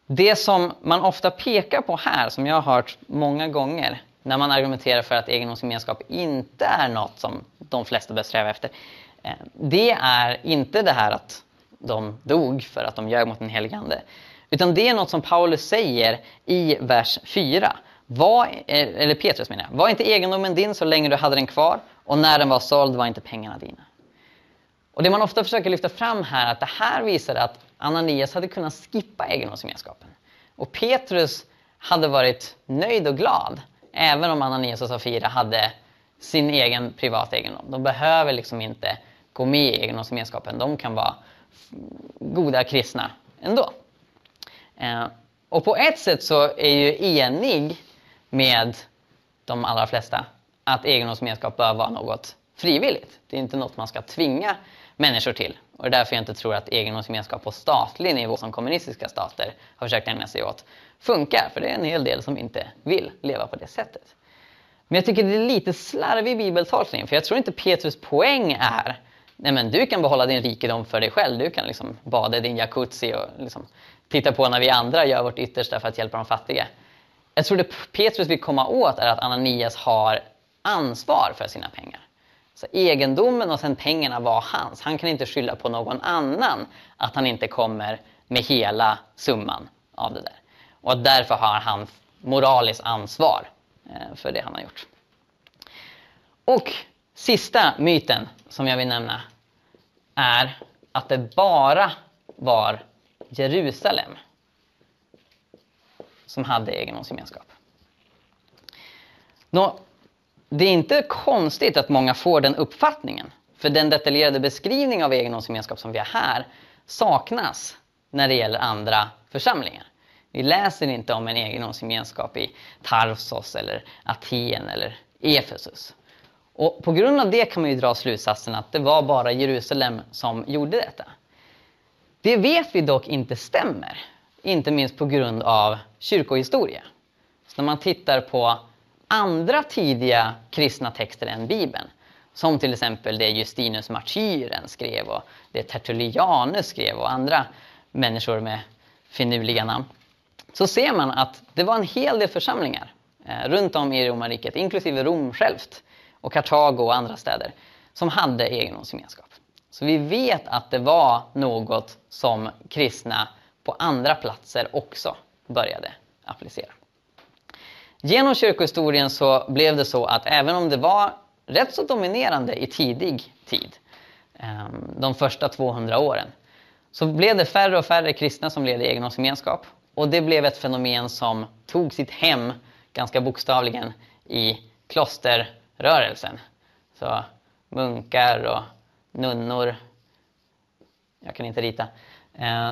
det som man ofta pekar på här, som jag har hört många gånger när man argumenterar för att egendomsgemenskap inte är något som de flesta bör sträva efter. Eh, det är inte det här att de dog för att de ljög mot den helige Ande. Utan det är något som Paulus säger i vers 4. Var, eh, eller Petrus menar jag. Var inte egendomen din så länge du hade den kvar och när den var såld var inte pengarna dina. Och det man ofta försöker lyfta fram här är att det här visar att Ananias hade kunnat skippa egendomsgemenskapen. Och Petrus hade varit nöjd och glad även om Ananias och Safira hade sin egen privata egendom. De behöver liksom inte gå med i egendomsgemenskapen. De kan vara goda kristna ändå. Eh, och på ett sätt så är ju enig med de allra flesta att egendomsgemenskap bör vara något frivilligt. Det är inte något man ska tvinga människor till. Och det är därför jag inte tror att egendomsgemenskap på statlig nivå som kommunistiska stater har försökt ägna sig åt funkar. För det är en hel del som inte vill leva på det sättet. Men jag tycker det är lite slarvig bibeltolkning. För jag tror inte Petrus poäng är Nej, men du kan behålla din rikedom för dig själv. Du kan liksom bada i din jacuzzi och liksom titta på när vi andra gör vårt yttersta för att hjälpa de fattiga. Jag tror det Petrus vill komma åt är att Ananias har ansvar för sina pengar. Så egendomen och sen pengarna var hans. Han kan inte skylla på någon annan att han inte kommer med hela summan av det där. Och därför har han moraliskt ansvar eh, för det han har gjort. Och sista myten som jag vill nämna är att det bara var Jerusalem som hade egendomsgemenskap. Nå, det är inte konstigt att många får den uppfattningen. För den detaljerade beskrivning av egendomsgemenskap som vi har här saknas när det gäller andra församlingar. Vi läser inte om en egendomsgemenskap i Tarsos eller Aten eller Efesus. Och på grund av det kan man ju dra slutsatsen att det var bara Jerusalem som gjorde detta. Det vet vi dock inte stämmer, inte minst på grund av kyrkohistoria. Så när man tittar på andra tidiga kristna texter än Bibeln, som till exempel det Justinus martyren skrev och det Tertullianus skrev och andra människor med finurliga namn, så ser man att det var en hel del församlingar eh, runt om i romarriket, inklusive Rom självt, och Kartago och andra städer som hade egendomsgemenskap. Så vi vet att det var något som kristna på andra platser också började applicera. Genom kyrkohistorien så blev det så att även om det var rätt så dominerande i tidig tid, ehm, de första 200 åren, så blev det färre och färre kristna som levde i egendomsgemenskap. Och det blev ett fenomen som tog sitt hem, ganska bokstavligen, i klosterrörelsen. Så munkar och nunnor, jag kan inte rita, eh,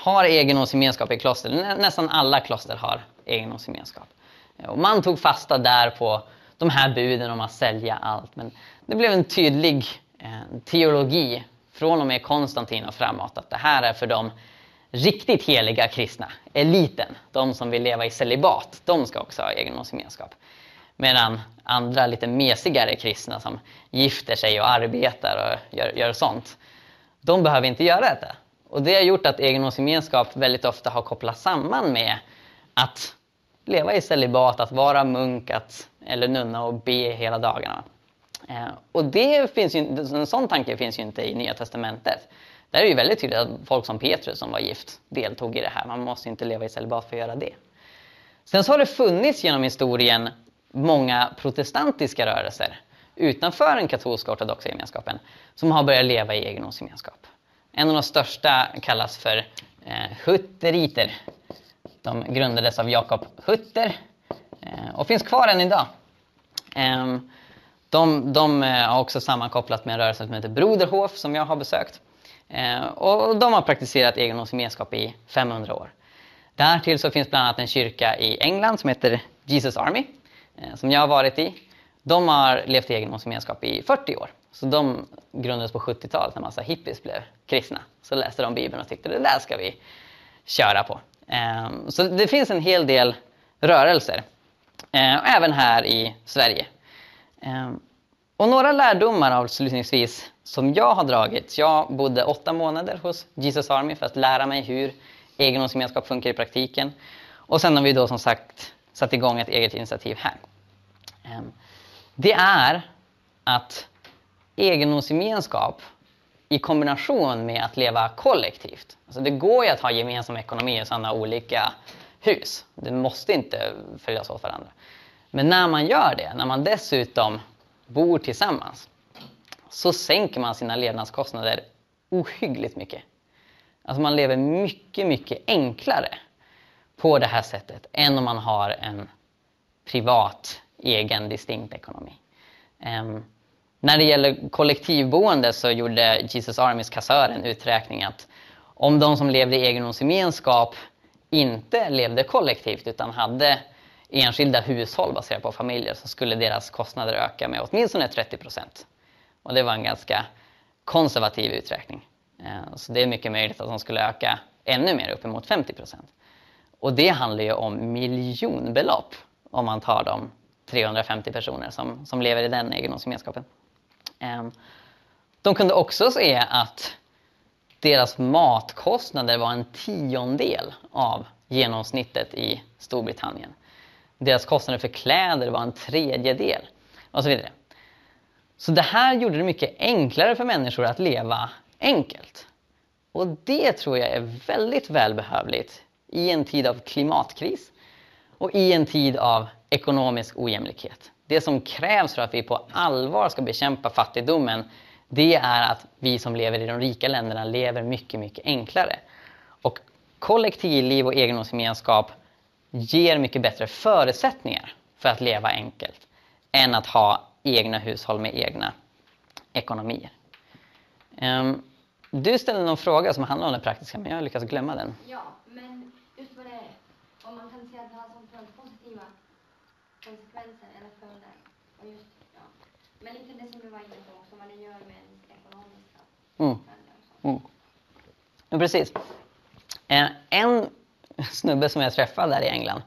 har egendomsgemenskap i kloster. Nästan alla kloster har egendomsgemenskap. Och man tog fasta där på de här buden om att sälja allt. Men det blev en tydlig eh, teologi från och med Konstantin och framåt att det här är för de riktigt heliga kristna, eliten, de som vill leva i celibat, de ska också ha egendomsgemenskap. Medan andra lite mesigare kristna som gifter sig och arbetar och gör, gör sånt, de behöver inte göra detta. Och det har gjort att egendomsgemenskap väldigt ofta har kopplats samman med att leva i celibat, att vara munk att, eller nunna och be hela dagarna. Eh, och det finns ju, en sån tanke finns ju inte i Nya Testamentet. Där är det ju väldigt tydligt att folk som Petrus som var gift deltog i det här. Man måste inte leva i celibat för att göra det. Sen så har det funnits genom historien många protestantiska rörelser utanför den katolska ortodoxa gemenskapen som har börjat leva i egendomsgemenskap. En av de största kallas för eh, Hutteriter. De grundades av Jakob Hutter eh, och finns kvar än idag. Eh, de, de eh, har också sammankopplat med en rörelse som heter Broderhof som jag har besökt. Eh, och de har praktiserat egendomsgemenskap i 500 år. Därtill så finns bland annat en kyrka i England som heter Jesus Army Eh, som jag har varit i, de har levt i egendomsgemenskap i 40 år. Så de grundades på 70-talet när massa hippies blev kristna. Så läste de Bibeln och tyckte det där ska vi köra på. Ehm, så det finns en hel del rörelser, eh, även här i Sverige. Ehm, och några lärdomar avslutningsvis som jag har dragit. Jag bodde åtta månader hos Jesus Army för att lära mig hur egendomsgemenskap funkar i praktiken. Och sen har vi då som sagt satt igång ett eget initiativ här. Ehm, det är att egendomsgemenskap i kombination med att leva kollektivt. Alltså det går ju att ha gemensam ekonomi i sådana olika hus. Det måste inte följas åt varandra. Men när man gör det, när man dessutom bor tillsammans, så sänker man sina levnadskostnader ohyggligt mycket. Alltså man lever mycket, mycket enklare på det här sättet än om man har en privat, egen, distinkt ekonomi. Um, när det gäller kollektivboende så gjorde Jesus Armys kassör en uträkning att om de som levde i egendomsgemenskap inte levde kollektivt utan hade enskilda hushåll baserat på familjer så skulle deras kostnader öka med åtminstone 30 procent. Och det var en ganska konservativ uträkning. Eh, så det är mycket möjligt att de skulle öka ännu mer, uppemot 50 procent. Och det handlar ju om miljonbelopp om man tar de 350 personer som, som lever i den egendomsgemenskapen. Ehm, de kunde också se att deras matkostnader var en tiondel av genomsnittet i Storbritannien. Deras kostnader för kläder var en tredjedel och så vidare. Så det här gjorde det mycket enklare för människor att leva enkelt. Och det tror jag är väldigt välbehövligt i en tid av klimatkris och i en tid av ekonomisk ojämlikhet. Det som krävs för att vi på allvar ska bekämpa fattigdomen det är att vi som lever i de rika länderna lever mycket, mycket enklare. Och kollektivliv och egendomsgemenskap ger mycket bättre förutsättningar för att leva enkelt än att ha egna hushåll med egna ekonomier. Um, du ställde någon fråga som handlar om det praktiska men jag har lyckats glömma den. Ja, men just vad det är, om man kan säga att det har som positiva konsekvenser eller följder. Och just, ja. Men lite det som du var inne på också, vad det gör med ens ekonomiska mm. Mm. Ja, precis. Eh, en snubbe som jag träffade där i England,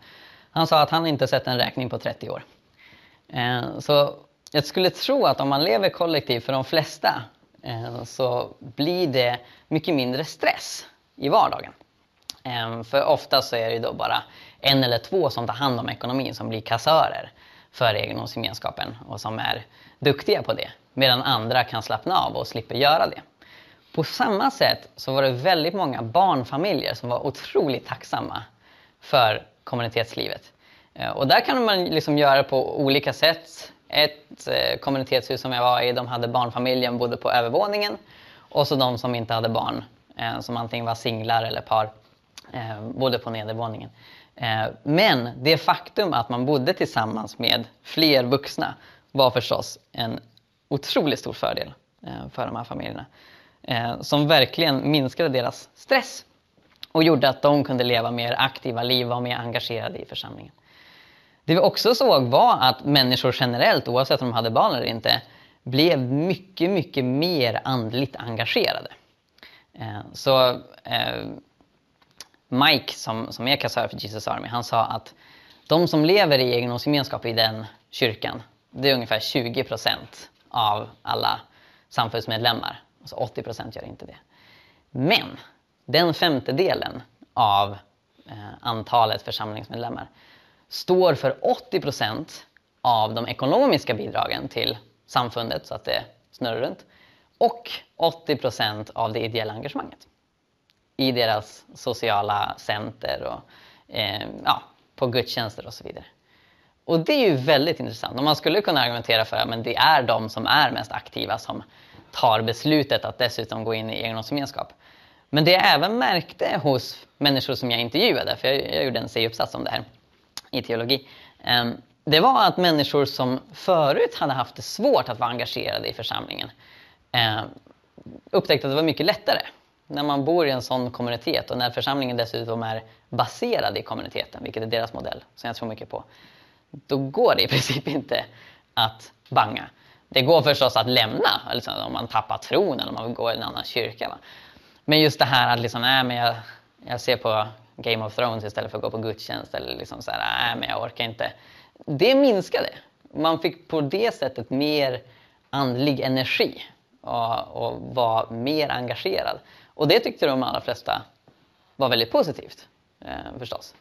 han sa att han inte sett en räkning på 30 år. Eh, så jag skulle tro att om man lever kollektivt för de flesta eh, så blir det mycket mindre stress i vardagen. För ofta så är det då bara en eller två som tar hand om ekonomin som blir kassörer för egendomsgemenskapen och som är duktiga på det. Medan andra kan slappna av och slipper göra det. På samma sätt så var det väldigt många barnfamiljer som var otroligt tacksamma för kommunitetslivet. Eh, och där kan man liksom göra på olika sätt. Ett eh, kommunitetshus som jag var i, de hade barnfamiljen bodde på övervåningen och så de som inte hade barn, eh, som antingen var singlar eller par, bodde på nedervåningen. Eh, men det faktum att man bodde tillsammans med fler vuxna var förstås en otroligt stor fördel eh, för de här familjerna eh, som verkligen minskade deras stress och gjorde att de kunde leva mer aktiva liv och vara mer engagerade i församlingen. Det vi också såg var att människor generellt, oavsett om de hade barn eller inte, blev mycket, mycket mer andligt engagerade. Så Mike, som, som är kassör för Jesus Army, han sa att de som lever i egendomsgemenskap i den kyrkan, det är ungefär 20 procent av alla samfundsmedlemmar. Alltså 80 procent gör inte det. Men den femtedelen av eh, antalet församlingsmedlemmar står för 80 procent av de ekonomiska bidragen till samfundet så att det snurrar runt och 80 procent av det ideella engagemanget i deras sociala center och eh, ja, på gudstjänster och så vidare. Och det är ju väldigt intressant. Och man skulle kunna argumentera för att det är de som är mest aktiva som tar beslutet att dessutom gå in i egendomsgemenskap. Men det jag även märkte hos människor som jag intervjuade, för jag, jag gjorde en C-uppsats om det här i teologi, eh, det var att människor som förut hade haft det svårt att vara engagerade i församlingen eh, upptäckte att det var mycket lättare när man bor i en sån kommunitet och när församlingen dessutom är baserad i kommuniteten, vilket är deras modell, som jag tror mycket på. Då går det i <laughs> princip inte att banga. Det går förstås att lämna liksom, om man tappar tron eller om man vill gå i en annan kyrka. Va? Men just det här att liksom, nej, men jag, jag ser på Game of Thrones istället för att gå på gudstjänst eller liksom så här, nej men jag orkar inte. Det minskade. Man fick på det sättet mer andlig energi och, och var mer engagerad. Och det tyckte de allra flesta var väldigt positivt eh, förstås.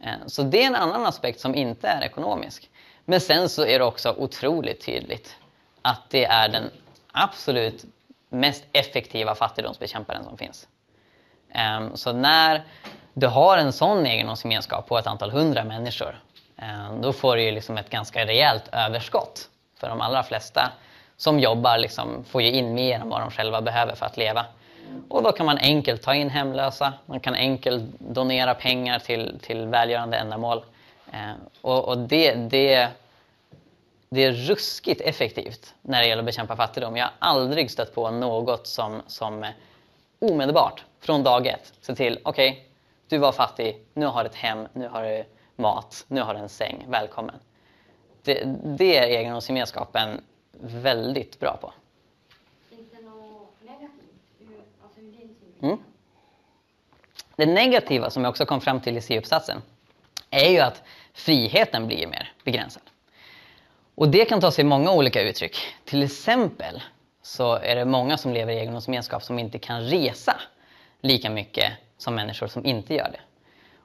Eh, så det är en annan aspekt som inte är ekonomisk. Men sen så är det också otroligt tydligt att det är den absolut mest effektiva fattigdomsbekämparen som finns. Eh, så när du har en sån egendomsgemenskap på ett antal hundra människor, eh, då får du ju liksom ett ganska rejält överskott. För de allra flesta som jobbar liksom får ju in mer än vad de själva behöver för att leva. Och då kan man enkelt ta in hemlösa, man kan enkelt donera pengar till, till välgörande ändamål. Eh, och, och det, det, det är ruskigt effektivt när det gäller att bekämpa fattigdom. Jag har aldrig stött på något som, som omedelbart, från dag ett, ser till, okej, okay, du var fattig, nu har du ett hem, nu har du mat, nu har du en säng, välkommen. Det, det är egendomsgemenskapen väldigt bra på. Finns det något negativt ur, alltså ur din synvinkel? Mm. Det negativa som jag också kom fram till i C-uppsatsen är ju att friheten blir mer begränsad. Och det kan ta sig många olika uttryck. Till exempel så är det många som lever i egendomsgemenskap som inte kan resa lika mycket som människor som inte gör det.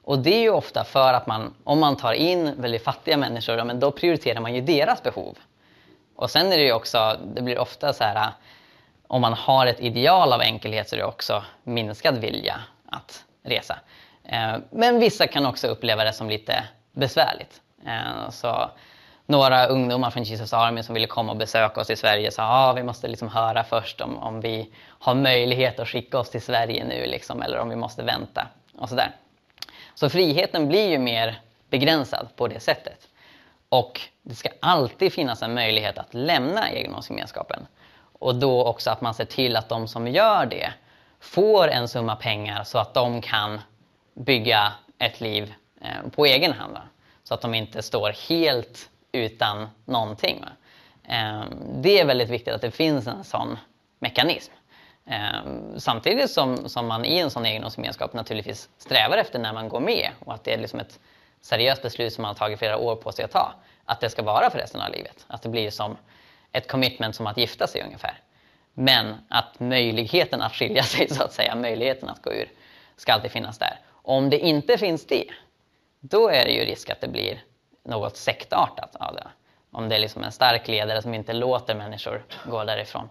Och det är ju ofta för att man, om man tar in väldigt fattiga människor, men då prioriterar man ju deras behov. Och sen är det ju också, det blir ofta så här, om man har ett ideal av enkelhet så är det också minskad vilja att resa. Eh, men vissa kan också uppleva det som lite besvärligt. Eh, så några ungdomar från Jesus Army som ville komma och besöka oss i Sverige sa att ah, vi måste liksom höra först om, om vi har möjlighet att skicka oss till Sverige nu liksom, eller om vi måste vänta. och så, där. så friheten blir ju mer begränsad på det sättet. Och det ska alltid finnas en möjlighet att lämna egendomsgemenskapen. Och då också att man ser till att de som gör det får en summa pengar så att de kan bygga ett liv eh, på egen hand. Så att de inte står helt utan någonting. Ehm, det är väldigt viktigt att det finns en sån mekanism. Ehm, samtidigt som, som man i en sån egendomsgemenskap naturligtvis strävar efter när man går med och att det är liksom ett seriöst beslut som man har tagit flera år på sig att ta. Att det ska vara för resten av livet. Att det blir som ett commitment som att gifta sig ungefär. Men att möjligheten att skilja <laughs> sig, så att säga, möjligheten att gå ur, ska alltid finnas där. Om det inte finns det, då är det ju risk att det blir något sektartat av det. Om det är liksom en stark ledare som inte låter människor gå därifrån.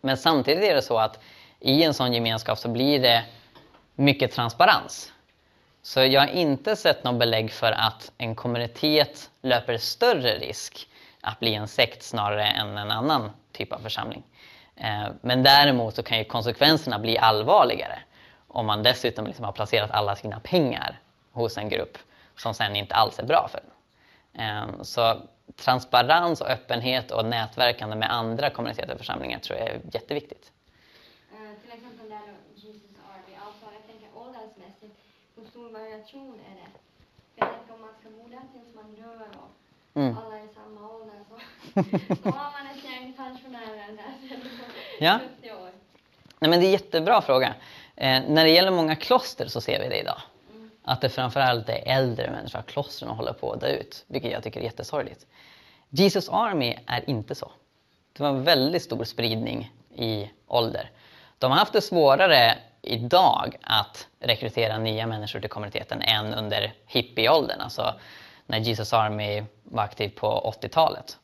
Men samtidigt är det så att i en sån gemenskap så blir det mycket transparens. Så jag har inte sett något belägg för att en kommunitet löper större risk att bli en sekt snarare än en annan typ av församling. Eh, men däremot så kan ju konsekvenserna bli allvarligare om man dessutom liksom har placerat alla sina pengar hos en grupp som sen inte alls är bra för den. Ehm, så transparens och öppenhet och nätverkande med andra kommuniteter och församlingar tror jag är jätteviktigt. Uh, till exempel där Jesus Army, alltså jag tänker åldersmässigt, hur stor variation är det? Jag tänker om man ska bo där tills man dör och mm. alla är i samma ålder så då har man pensionärer där sen ja. 70 år. Nej men det är en jättebra fråga. Eh, när det gäller många kloster så ser vi det idag. Att det framförallt är äldre människor, klostren håller på att dö ut. Vilket jag tycker är jättesorgligt. Jesus Army är inte så. Det var en väldigt stor spridning i ålder. De har haft det svårare idag att rekrytera nya människor till kommuniteten än under hippieåldern. Alltså när Jesus Army var aktiv på 80-talet.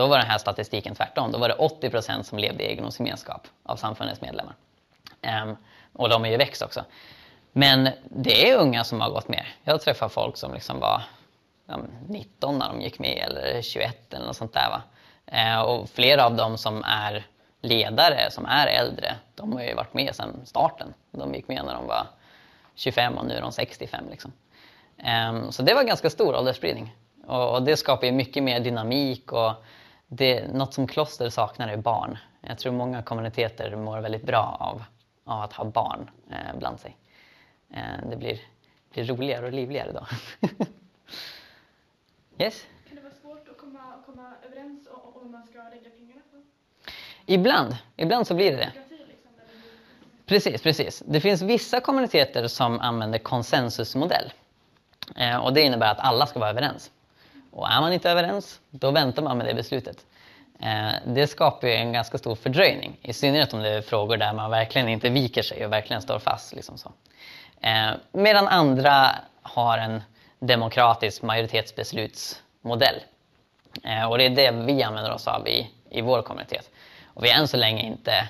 Då var den här statistiken tvärtom. Då var det 80 procent som levde i egendomsgemenskap av samfundets medlemmar. Um, och de är ju växt också. Men det är unga som har gått med. Jag träffar folk som liksom var ja, 19 när de gick med eller 21 eller något sånt där. Va? Uh, och flera av dem som är ledare, som är äldre, de har ju varit med sedan starten. De gick med när de var 25 och nu är de 65. Liksom. Um, så det var ganska stor åldersspridning. Och, och det skapar ju mycket mer dynamik och det, något som kloster saknar är barn. Jag tror många kommuniteter mår väldigt bra av, av att ha barn eh, bland sig. Eh, det blir, blir roligare och livligare då. <laughs> yes? Kan det vara svårt att komma, komma överens om, om man ska lägga pengarna på? Ibland, ibland så blir det det. Precis, precis. Det finns vissa kommuniteter som använder konsensusmodell. Eh, och det innebär att alla ska vara överens. Och är man inte överens, då väntar man med det beslutet. Eh, det skapar ju en ganska stor fördröjning, i synnerhet om det är frågor där man verkligen inte viker sig och verkligen står fast. Liksom så. Eh, medan andra har en demokratisk majoritetsbeslutsmodell. Eh, och det är det vi använder oss av i, i vår kommunitet. Och vi har än så länge inte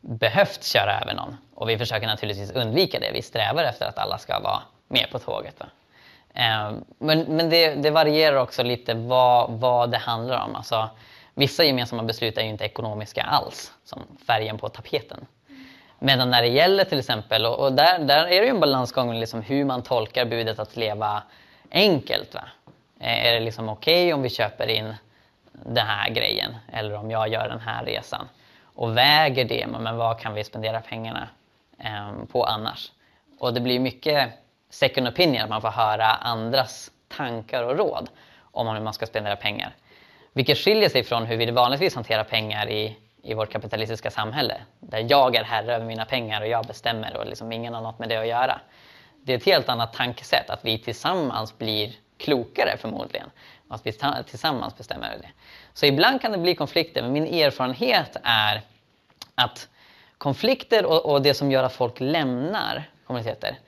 behövt köra över någon. Och vi försöker naturligtvis undvika det. Vi strävar efter att alla ska vara med på tåget. Va? Ehm, men men det, det, varierar också lite vad, vad det handlar om. Alltså, vissa gemensamma beslut är ju inte ekonomiska alls, som färgen på tapeten. Medan när det gäller till exempel, och, och där, där är det ju en balansgång liksom hur man tolkar budet att leva enkelt. Va? Eh, är det liksom okej okay om vi köper in den här grejen eller om jag gör den här resan? Och väger det, men vad kan vi spendera pengarna eh, på annars? Och det blir mycket second opinion, att man får höra andras tankar och råd om hur man ska spendera pengar. Vilket skiljer sig från hur vi vanligtvis hanterar pengar i, i vårt kapitalistiska samhälle. Där jag är herre över mina pengar och jag bestämmer och liksom ingen har något med det att göra. Det är ett helt annat tankesätt, att vi tillsammans blir klokare förmodligen. Och att vi tillsammans bestämmer det. Så ibland kan det bli konflikter, men min erfarenhet är att konflikter och, och det som gör att folk lämnar kommuniteter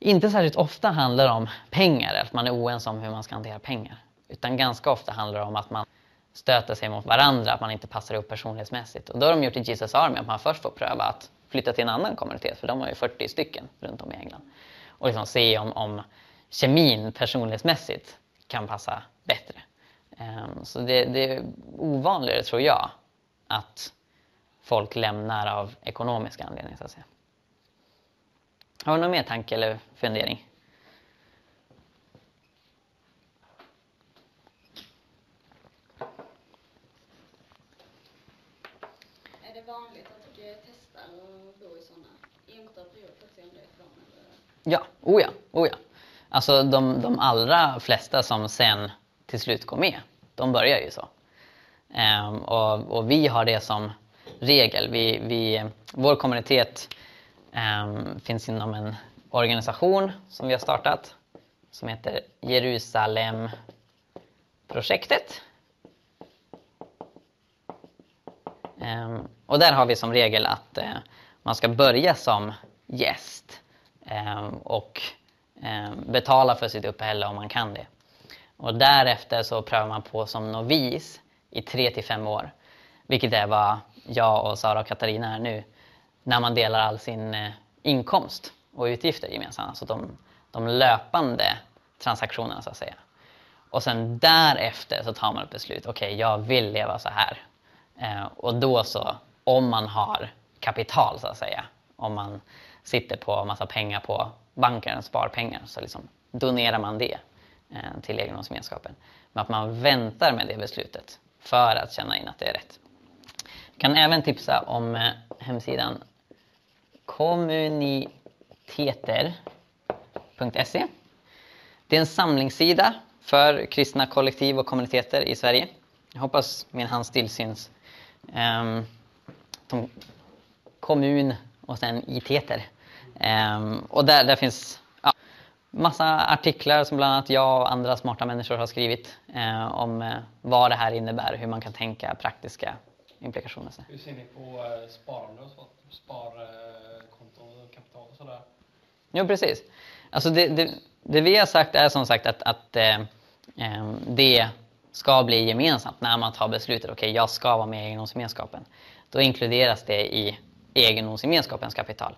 inte särskilt ofta handlar om pengar, att man är oense om hur man ska hantera pengar. Utan ganska ofta handlar det om att man stöter sig mot varandra, att man inte passar ihop personlighetsmässigt. Och då har de gjort i Jesus Army att man först får pröva att flytta till en annan kommunitet, för de har ju 40 stycken runt om i England. Och liksom se om, om kemin personlighetsmässigt kan passa bättre. Um, så det, det, är ovanligare, tror jag, att folk lämnar av ekonomiska anledningar. Så att säga. Har du någon mer tanke eller fundering? Är det vanligt att du testar att bo i sådana enskilda perioder för att se om det är dem? Eller? Ja, oh ja, oh ja. Alltså de, de allra flesta som sen till slut går med, de börjar ju så. Ehm, och, och, vi har det som regel. Vi, vi, vår kommunitet Ehm, finns inom en organisation som vi har startat som heter Jerusalemprojektet. Ehm, och där har vi som regel att eh, man ska börja som gäst ehm, och betala för sitt uppehälle om man kan det. Och därefter så prövar man på som novis i tre till fem år. Vilket är vad jag och Sara och Katarina är nu. När man delar all sin eh, inkomst och utgifter gemensamt. Alltså de, de löpande transaktionerna så att säga. Och sen därefter så tar man ett beslut. Okej, okay, jag vill leva så här. Eh, och då så, om man har kapital så att säga. Om man sitter på massa pengar på banken, sparpengar, så liksom donerar man det eh, till egendomsgemenskapen. Men att man väntar med det beslutet för att känna in att det är rätt. Jag kan även tipsa om eh, hemsidan kommuniteter.se. Det är en samlingssida för kristna kollektiv och kommuniteter i Sverige. Jag hoppas min handstil syns. Um, ehm, kommun och sen iteter. Um, ehm, och där, där finns ja, massa artiklar som bland annat jag och andra smarta människor har skrivit uh, om uh, vad det här innebär, hur man kan tänka praktiska implikationer. Hur ser ni på uh, sparande och sånt? Sparkonton och kapital och sådär? Jo, precis. Alltså det, det, det, vi har sagt är som sagt att, att eh, eh, det ska bli gemensamt när man tar beslutet, okej okay, jag ska vara med i egendomsgemenskapen. Då inkluderas det i egendomsgemenskapens kapital.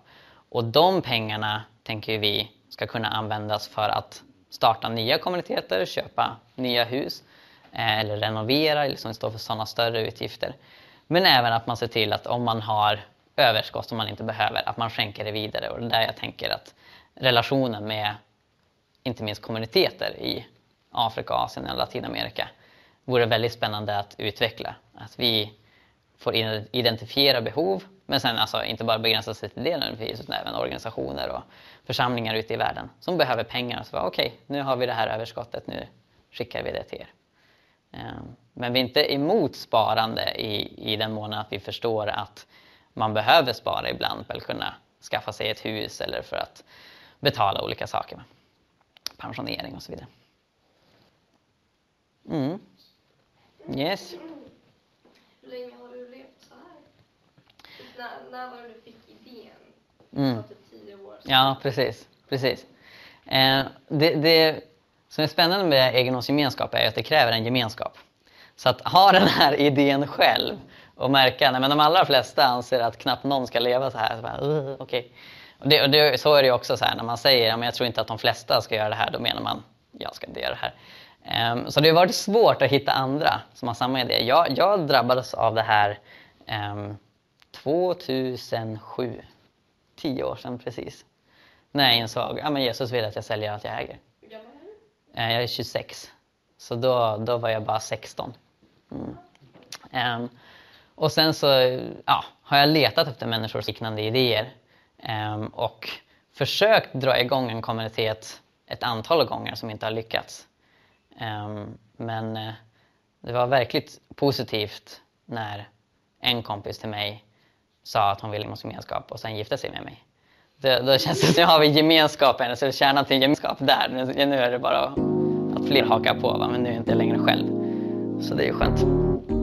Och de pengarna tänker vi ska kunna användas för att starta nya kommuniteter, köpa nya hus eh, eller renovera, liksom stå för sådana större utgifter. Men även att man ser till att om man har överskott som man inte behöver, att man skänker det vidare. Och det är där jag tänker att relationen med inte minst kommuniteter i Afrika, Asien och Latinamerika vore väldigt spännande att utveckla. Att vi får identifiera behov, men sen alltså inte bara begränsa sig till det nödvändigtvis, utan även organisationer och församlingar ute i världen som behöver pengar. Så okej, okay, nu har vi det här överskottet, nu skickar vi det till er. Ehm, men vi är inte emot sparande i, i den mån att vi förstår att man behöver spara ibland för att kunna skaffa sig ett hus eller för att betala olika saker. Med. Pensionering och så vidare. Mm. Yes. Hur länge har du levt så här? När, när var det du fick idén? Mm. Typ tio år sedan. Ja, precis. precis. Eh, det, det som är spännande med egendomsgemenskap är att det kräver en gemenskap. Så att ha den här <laughs> idén själv och märka att de allra flesta anser att knappt någon ska leva så här. Så bara, uh, okay. och det, och det, så är det också så här när man säger att jag tror inte att de flesta ska göra det här, då menar man jag ska inte göra det här. Um, så det har varit svårt att hitta andra som har samma idé. Jag, jag drabbades av det här um, 2007, tio år sedan precis. När jag insåg ja, Jesus vill att jag säljer allt jag äger. Eh, Jag är 26. Så då, då var jag bara 16. Mm. Ehm, och sen så ja, har jag letat efter människors liknande idéer ehm, och försökt dra igång en kommunitet ett antal gånger som inte har lyckats. Ehm, men eh, det var verkligt positivt när en kompis till mig sa att hon ville ingå gemenskap och sen gifte sig med mig. Det, då känns det som att nu har vi gemenskapen, så kärnan till gemenskap där. Nu, nu är det bara att fler hakar på, va? men nu är jag inte längre själv. Så det är ju skönt.